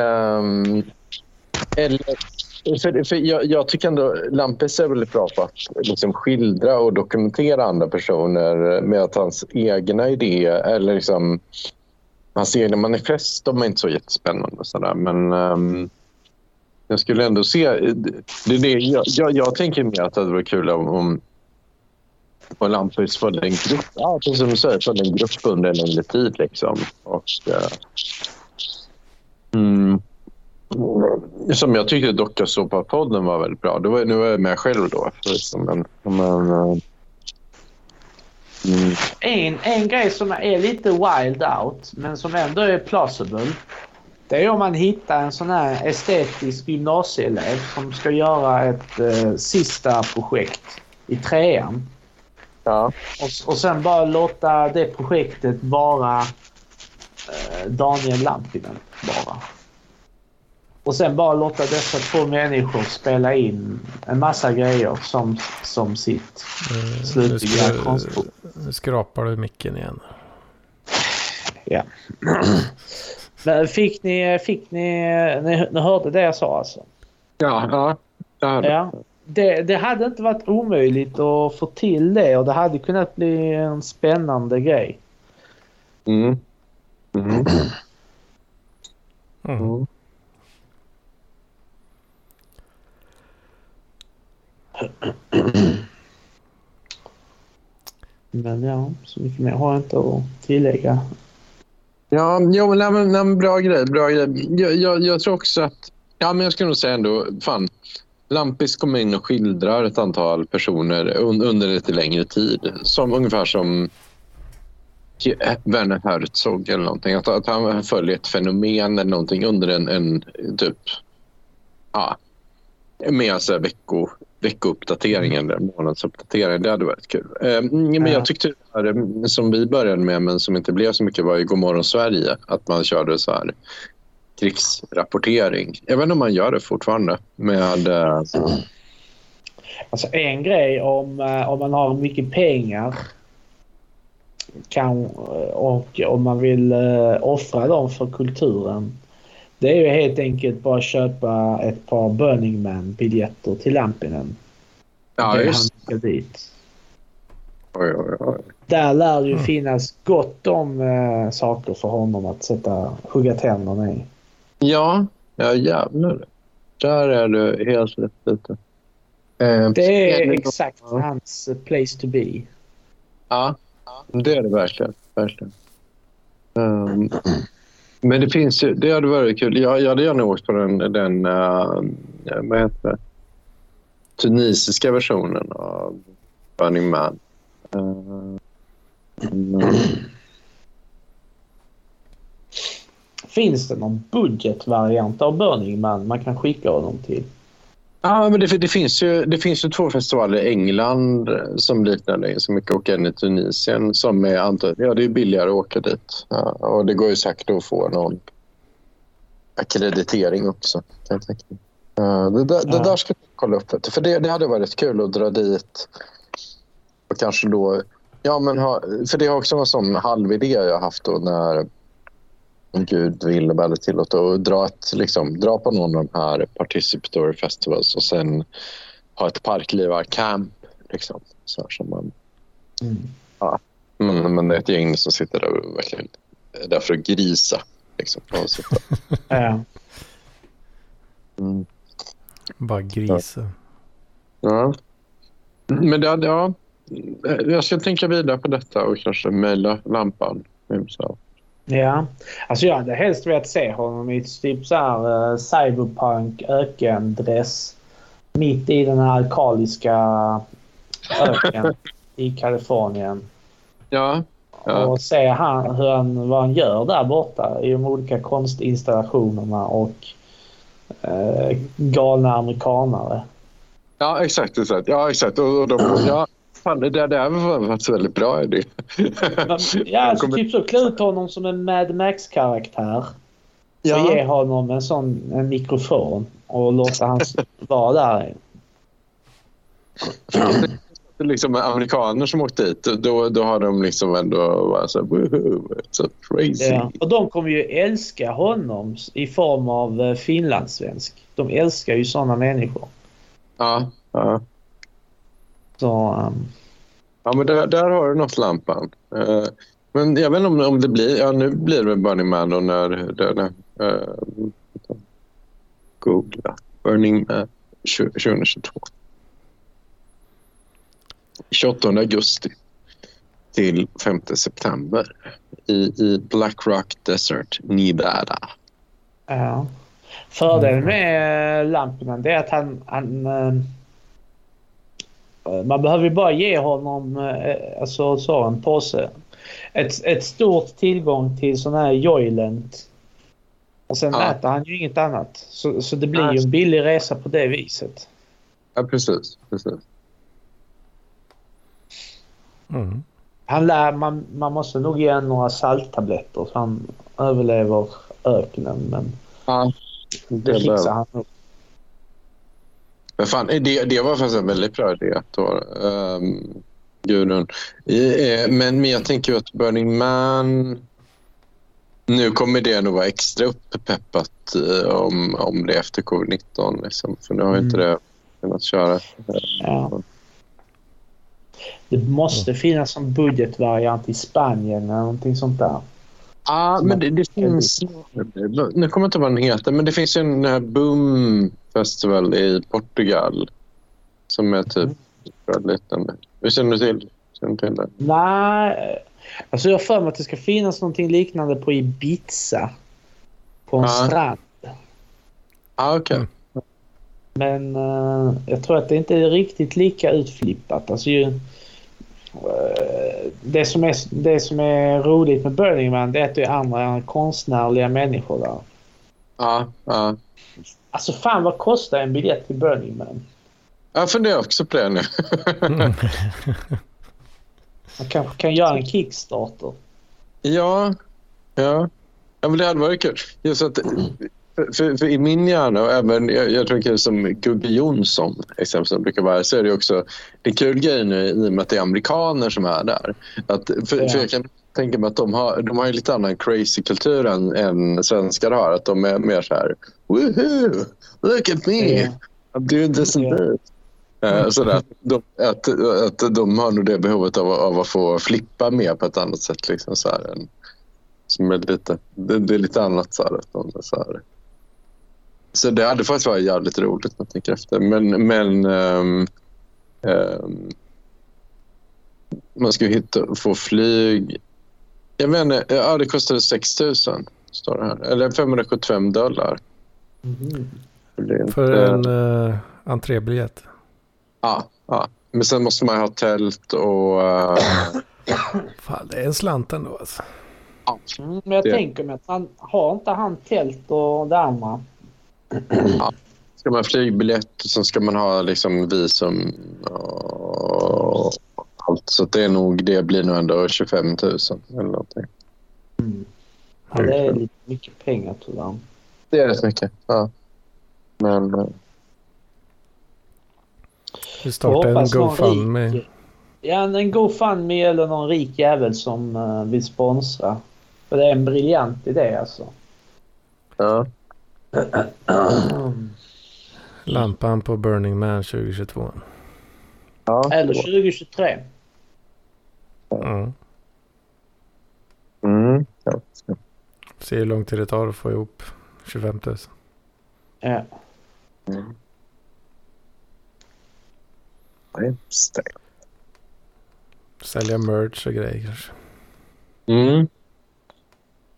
Um, eller för, för jag, jag, tycker ändå Lampes är väldigt bra på att liksom skildra och dokumentera andra personer med att hans egna idéer eller liksom hans egna manifest de är inte så jättespännande. Och sådär. Men um, jag skulle ändå se... Det, det, jag, jag, jag tänker mer att det hade varit kul om, om och Lampus följde en grupp, ja, precis som du säger, följde en grupp under en längre tid. Liksom. Och, uh, mm, som jag tyckte Dokusåpa-podden var väldigt bra. Det var, nu var jag med själv då. Men, men, mm. en, en grej som är lite wild out men som ändå är plausible. Det är om man hittar en sån här estetisk gymnasieelev som ska göra ett eh, sista projekt i trean. Ja. Och, och sen bara låta det projektet vara eh, Daniel Lampinen bara. Och sen bara låta dessa två människor spela in en massa grejer som, som sitt mm, slutliga konstprov. Nu skrapar du micken igen. Ja. (clears throat) Men fick ni, fick ni, ni, ni hörde det jag sa alltså? Ja, ja. Det, ja. Det, det hade inte varit omöjligt att få till det och det hade kunnat bli en spännande grej. Mm. Mm. (clears throat) mm. Men ja, så mycket mer har jag inte att tillägga. Ja, jo, nej, men, nej, bra grej. Bra grej. Jag, jag, jag tror också att... Ja, men jag skulle nog säga ändå... Fan, Lampis kommer in och skildrar ett antal personer un, under lite längre tid. Som, ungefär som Werner Herzog eller någonting. Att, att han följer ett fenomen eller någonting under en, en typ... Ja, med alltså vecko, veckouppdatering eller månadsuppdatering. Det hade varit kul. Eh, men jag tyckte det här, som vi började med men som inte blev så mycket var ju Godmorgon Sverige. Att man körde så här krigsrapportering. Jag vet inte om man gör det fortfarande. Med, eh... Alltså en grej om, eh, om man har mycket pengar kan, och om man vill uh, offra dem för kulturen. Det är ju helt enkelt bara att köpa ett par Burning Man-biljetter till Lampinen. Ja, just han dit. Oj, oj, oj. Där lär det ju mm. finnas gott om uh, saker för honom att sätta, hugga tänderna i. Ja, ja jävlar. Där är du helt rätt ute. Uh, det är exakt hans place to be. Ja, det är det verkligen. verkligen. Um, men det finns ju, det hade varit kul. Jag, jag hade gärna åkt på den, den uh, vad heter det? tunisiska versionen av Burning Man. Uh, mm. Finns det någon budgetvariant av Burning Man man kan skicka honom till? Ja, men det, det, finns ju, det finns ju två festivaler i England som liknar det så mycket och en i Tunisien som är ja, det är billigare att åka dit. Ja, och det går ju säkert att få någon akkreditering också. Kan jag tänka. Uh, det, ja. det, där ska jag kolla upp. För det, det hade varit kul att dra dit och kanske då... Ja, men ha, för det är också en sån halvidé jag haft då när Gud vill och väl tillåta och dra, ett, liksom, dra på någon av de här participatory festivals och sen ha ett parklivar-camp. Liksom, så som man, mm. ja, men, men det är ett gäng som sitter där och verkligen är där för att grisa. Liksom, (laughs) ja. Mm. Bara grisa. Ja. Men det, ja, jag ska tänka vidare på detta och kanske mejla lampan himself. Ja, alltså jag hade helst velat se honom i typ så här uh, cyberpunk ökendress mitt i den här alkaliska öken i Kalifornien. Ja. ja. Och se han, hur han, vad han gör där borta i de olika konstinstallationerna och uh, galna amerikanare. Ja, exakt. exakt. Ja, exakt. Och, de, ja, Fan, det där, det var varit väldigt bra idé. ja, alltså typ så klä ut honom som en Mad Max-karaktär. Ja. Och ge honom en sån en mikrofon och låta han (laughs) vara där. liksom amerikaner som åkt dit, då, då har de liksom ändå varit så so crazy. Ja. Och de kommer ju älska honom i form av eh, finlandssvensk. De älskar ju sådana människor. Ja, ja. Så, um... Ja, men där, där har du något, Lampan. Uh, men jag vet inte om, om det blir... Ja, nu blir det Burning Man då när... när uh, googla. Burning Man 2022. 28 augusti till 5 september i, i Black Rock Desert, Nevada. Ja. Fördelen med lamporna är att han, han Eh, man behöver bara ge honom eh, alltså, så, en påse. Ett, ett stort tillgång till sån här Joylent. Och sen ja. äter han ju inget annat. Så, så det blir ju en billig resa på det viset. Ja, precis. precis. Mm. Han lär, man, man måste nog ge honom några salttabletter så han överlever öknen. Men ja, det, det fixar han nog. Men fan, det, det var faktiskt en väldigt bra idé. Då, um, Gudrun. Men, men jag tänker att Burning Man... Nu kommer det nog vara extra uppeppat uh, om, om det efter covid-19. Liksom, för nu har mm. inte det kunnat köra. Ja. Det måste finnas en budgetvariant i Spanien eller någonting sånt där. Ja, men det, det finns... Nu kommer jag inte ihåg vad den heter, men det finns en här Boom Festival i Portugal som är typ mm. liten. Hur känner du till känner till det. Nej, alltså jag har för mig att det ska finnas någonting liknande på Ibiza. På en Ja. strand. Ah, okej. Mm. Men eh, jag tror att det inte är riktigt lika utflippat. Alltså ju, eh, det, som är, det som är roligt med Burning Man det är att det är andra konstnärliga människor där. Ja, ja. Alltså fan vad kostar en biljett till Burning Man? Jag funderar också på det nu. (laughs) Man kanske kan göra en Kickstarter. ja, ja. Ja, men det hade varit kul. Just att, för, för, i min hjärna, och även jag, jag tror som Gugge Jonsson exempelvis som brukar vara, så är det också en kul grej nu i och med att det är amerikaner som är där. Att, för, Ja. för jag kan tänka mig att de har, de har ju lite annan crazy-kultur än, än svenskar har. Att de är mer så här, woohoo, look at me, Ja. I'm doing this and this. Eh, Sådär, att, de, att, att de har nog det behovet av, av att få flippa mer på ett annat sätt. Liksom, så här, än, som är lite, det, det är lite annat. Så, här, att de, så, här. Så det hade faktiskt varit jävligt roligt när jag tänker efter. Men, men ehm, ehm, man ska ju hitta, få flyg. Jag vet inte, ja, det kostade 6 000 står det här. Eller 575 dollar. Inte- För en uh, entrébiljett. Ja, ja. Men sen måste man ha tält och... eh, Fan, det är en slant ändå alltså. Mm, men jag Det- tänker mig att han har inte han tält och det andra. Ska man ha flygbiljett och sen ska man ha liksom visum och allt. Så att det är nog, det blir nog ändå 25 000 eller någonting. Ja, det är lite mycket pengar tyvärr. Det är rätt mycket. Ja. Men eh, Vi startar en GoFundMe. Ja, en GoFundMe eller någon rik jävel som eh, vill sponsra. För det är en briljant idé alltså. ja. (clears throat) Lampan på Burning Man 2022. ja. Eller 2023. Mm. Mm. Ja. Se hur lång tid det tar att få ihop 25 000. Ja. Det. Sälja merch och grejer kanske. Mm.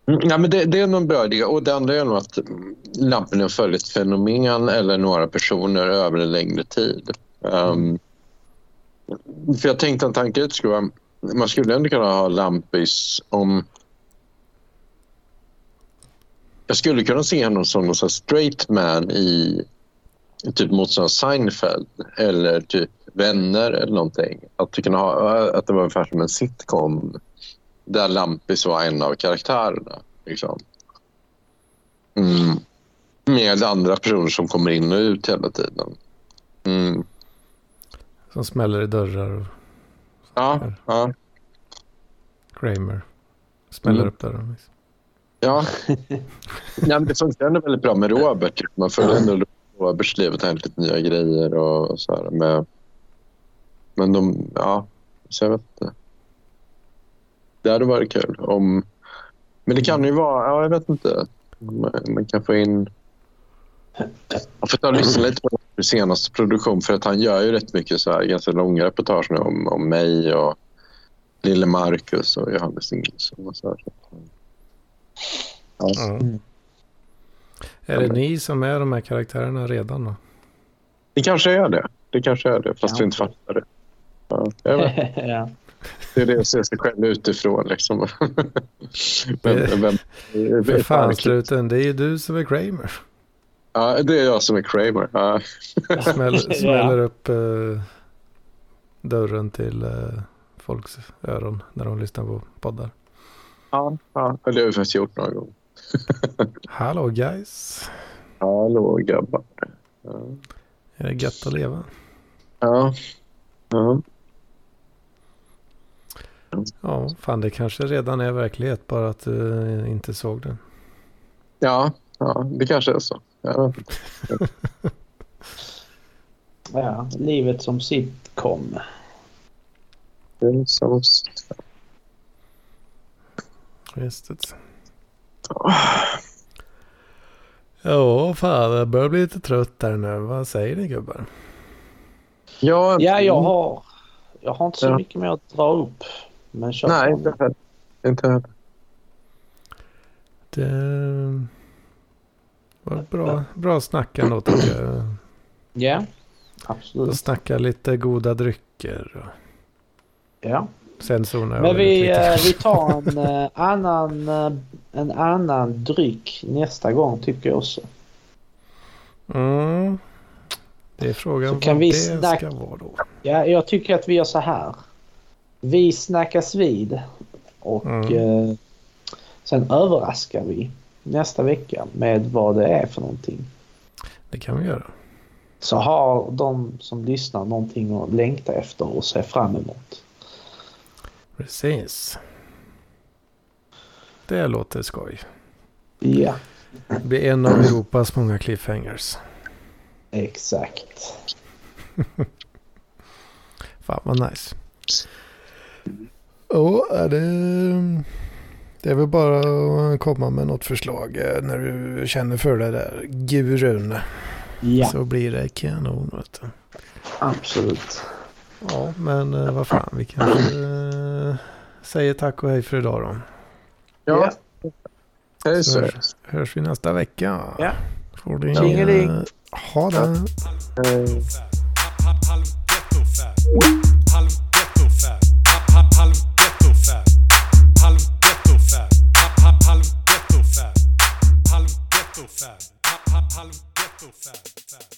Mm, ja, men det, det är nog en bra idé. Och det andra är nog att mm, lamporna följer ett fenomen eller några personer över en längre tid. Um, för jag tänkte en tanke ut skulle vara man skulle ändå kunna ha lampis om... Jag skulle kunna se honom som någon straight man i typ motsvarande Seinfeld eller typ Vänner eller någonting. Att, kunna ha, att det var ungefär som en sitcom där Lampis var en av karaktärerna. Liksom. Mm. Med andra personer som kommer in och ut hela tiden. Mm. Som smäller i dörrar och Ja, ja, Kramer. Smäller Mm. upp dörren. Liksom. ja. (laughs) ja men det funkar ändå väldigt bra med Robert. Man följer ändå Roberts liv och tar lite nya grejer och så här. Med, men de, ja, så jag vet inte. Det hade varit kul om... Men det kan ju vara, ja jag vet inte. Man, man kan få in... Jag får ta och lyssna lite på den senaste produktion för att han gör ju rätt mycket så här ganska långa reportage nu om, om mig och lille Marcus och Johannes Ingelsson och så här. Ja. Mm. Är det ni som är de här karaktärerna redan då? Det kanske är det. Det kanske är det, fast Ja. vi inte fattar det. Ja, jag vet. (laughs) ja. Det är det att se sig själv utifrån. Liksom. (laughs) vem, Det- vem, För fan struten, det är ju du som är Kramer. Ja, det är jag som är Kramer. Ja. (laughs) Smäll, (laughs) Ja. smäller upp eh, dörren till eh, folks öron när de lyssnar på poddar. Ja, ja, det har vi faktiskt gjort några gånger. Hallå guys. Hallå grabbar. Ja. Är det gött att leva? Ja. Ja. Ja, fan det kanske redan är verklighet bara att du eh, inte såg den. Ja, ja, det kanske är så. Inte. ja, livet som sitcom. Så... Just det. Ja, fan jag börjar bli lite trött där nu. Vad säger ni gubbar? Ja, Ja, jag har, Jag har inte så Ja. mycket mer att dra upp. Men kör Nej, inte heller. Inte heller. Det var bra, bra snack ändå tycker jag. Ja, Och absolut. snacka lite goda drycker. och Ja. Sen zonar jag Men vi, eh, vi tar en, eh, annan, eh, en annan dryck nästa gång tycker jag också. Mm. Det är frågan Så kan vad vi det snack- ska vara då. Ja, jag tycker att vi gör så här. Vi snackas vid och Mm. eh, sen överraskar vi nästa vecka med vad det är för någonting. Det kan vi göra. Så har de som lyssnar någonting att längta efter och se fram emot. Precis. Det låter skoj. Ja, Det blir en av Europas många cliffhangers. exakt. (laughs) Fan vad nice. Ja, är det, det är väl bara att komma med något förslag eh, när du känner för det där gurun. Ja, Så blir det kanon. Vet du. absolut. Ja, men eh, vad fan, vi kanske eh, säger tack och hej för idag då. Ja. Hej Så hörs, hörs vi nästa vecka. Ja. Får Tjingeling. eh, ha det. Hej. Hollow Death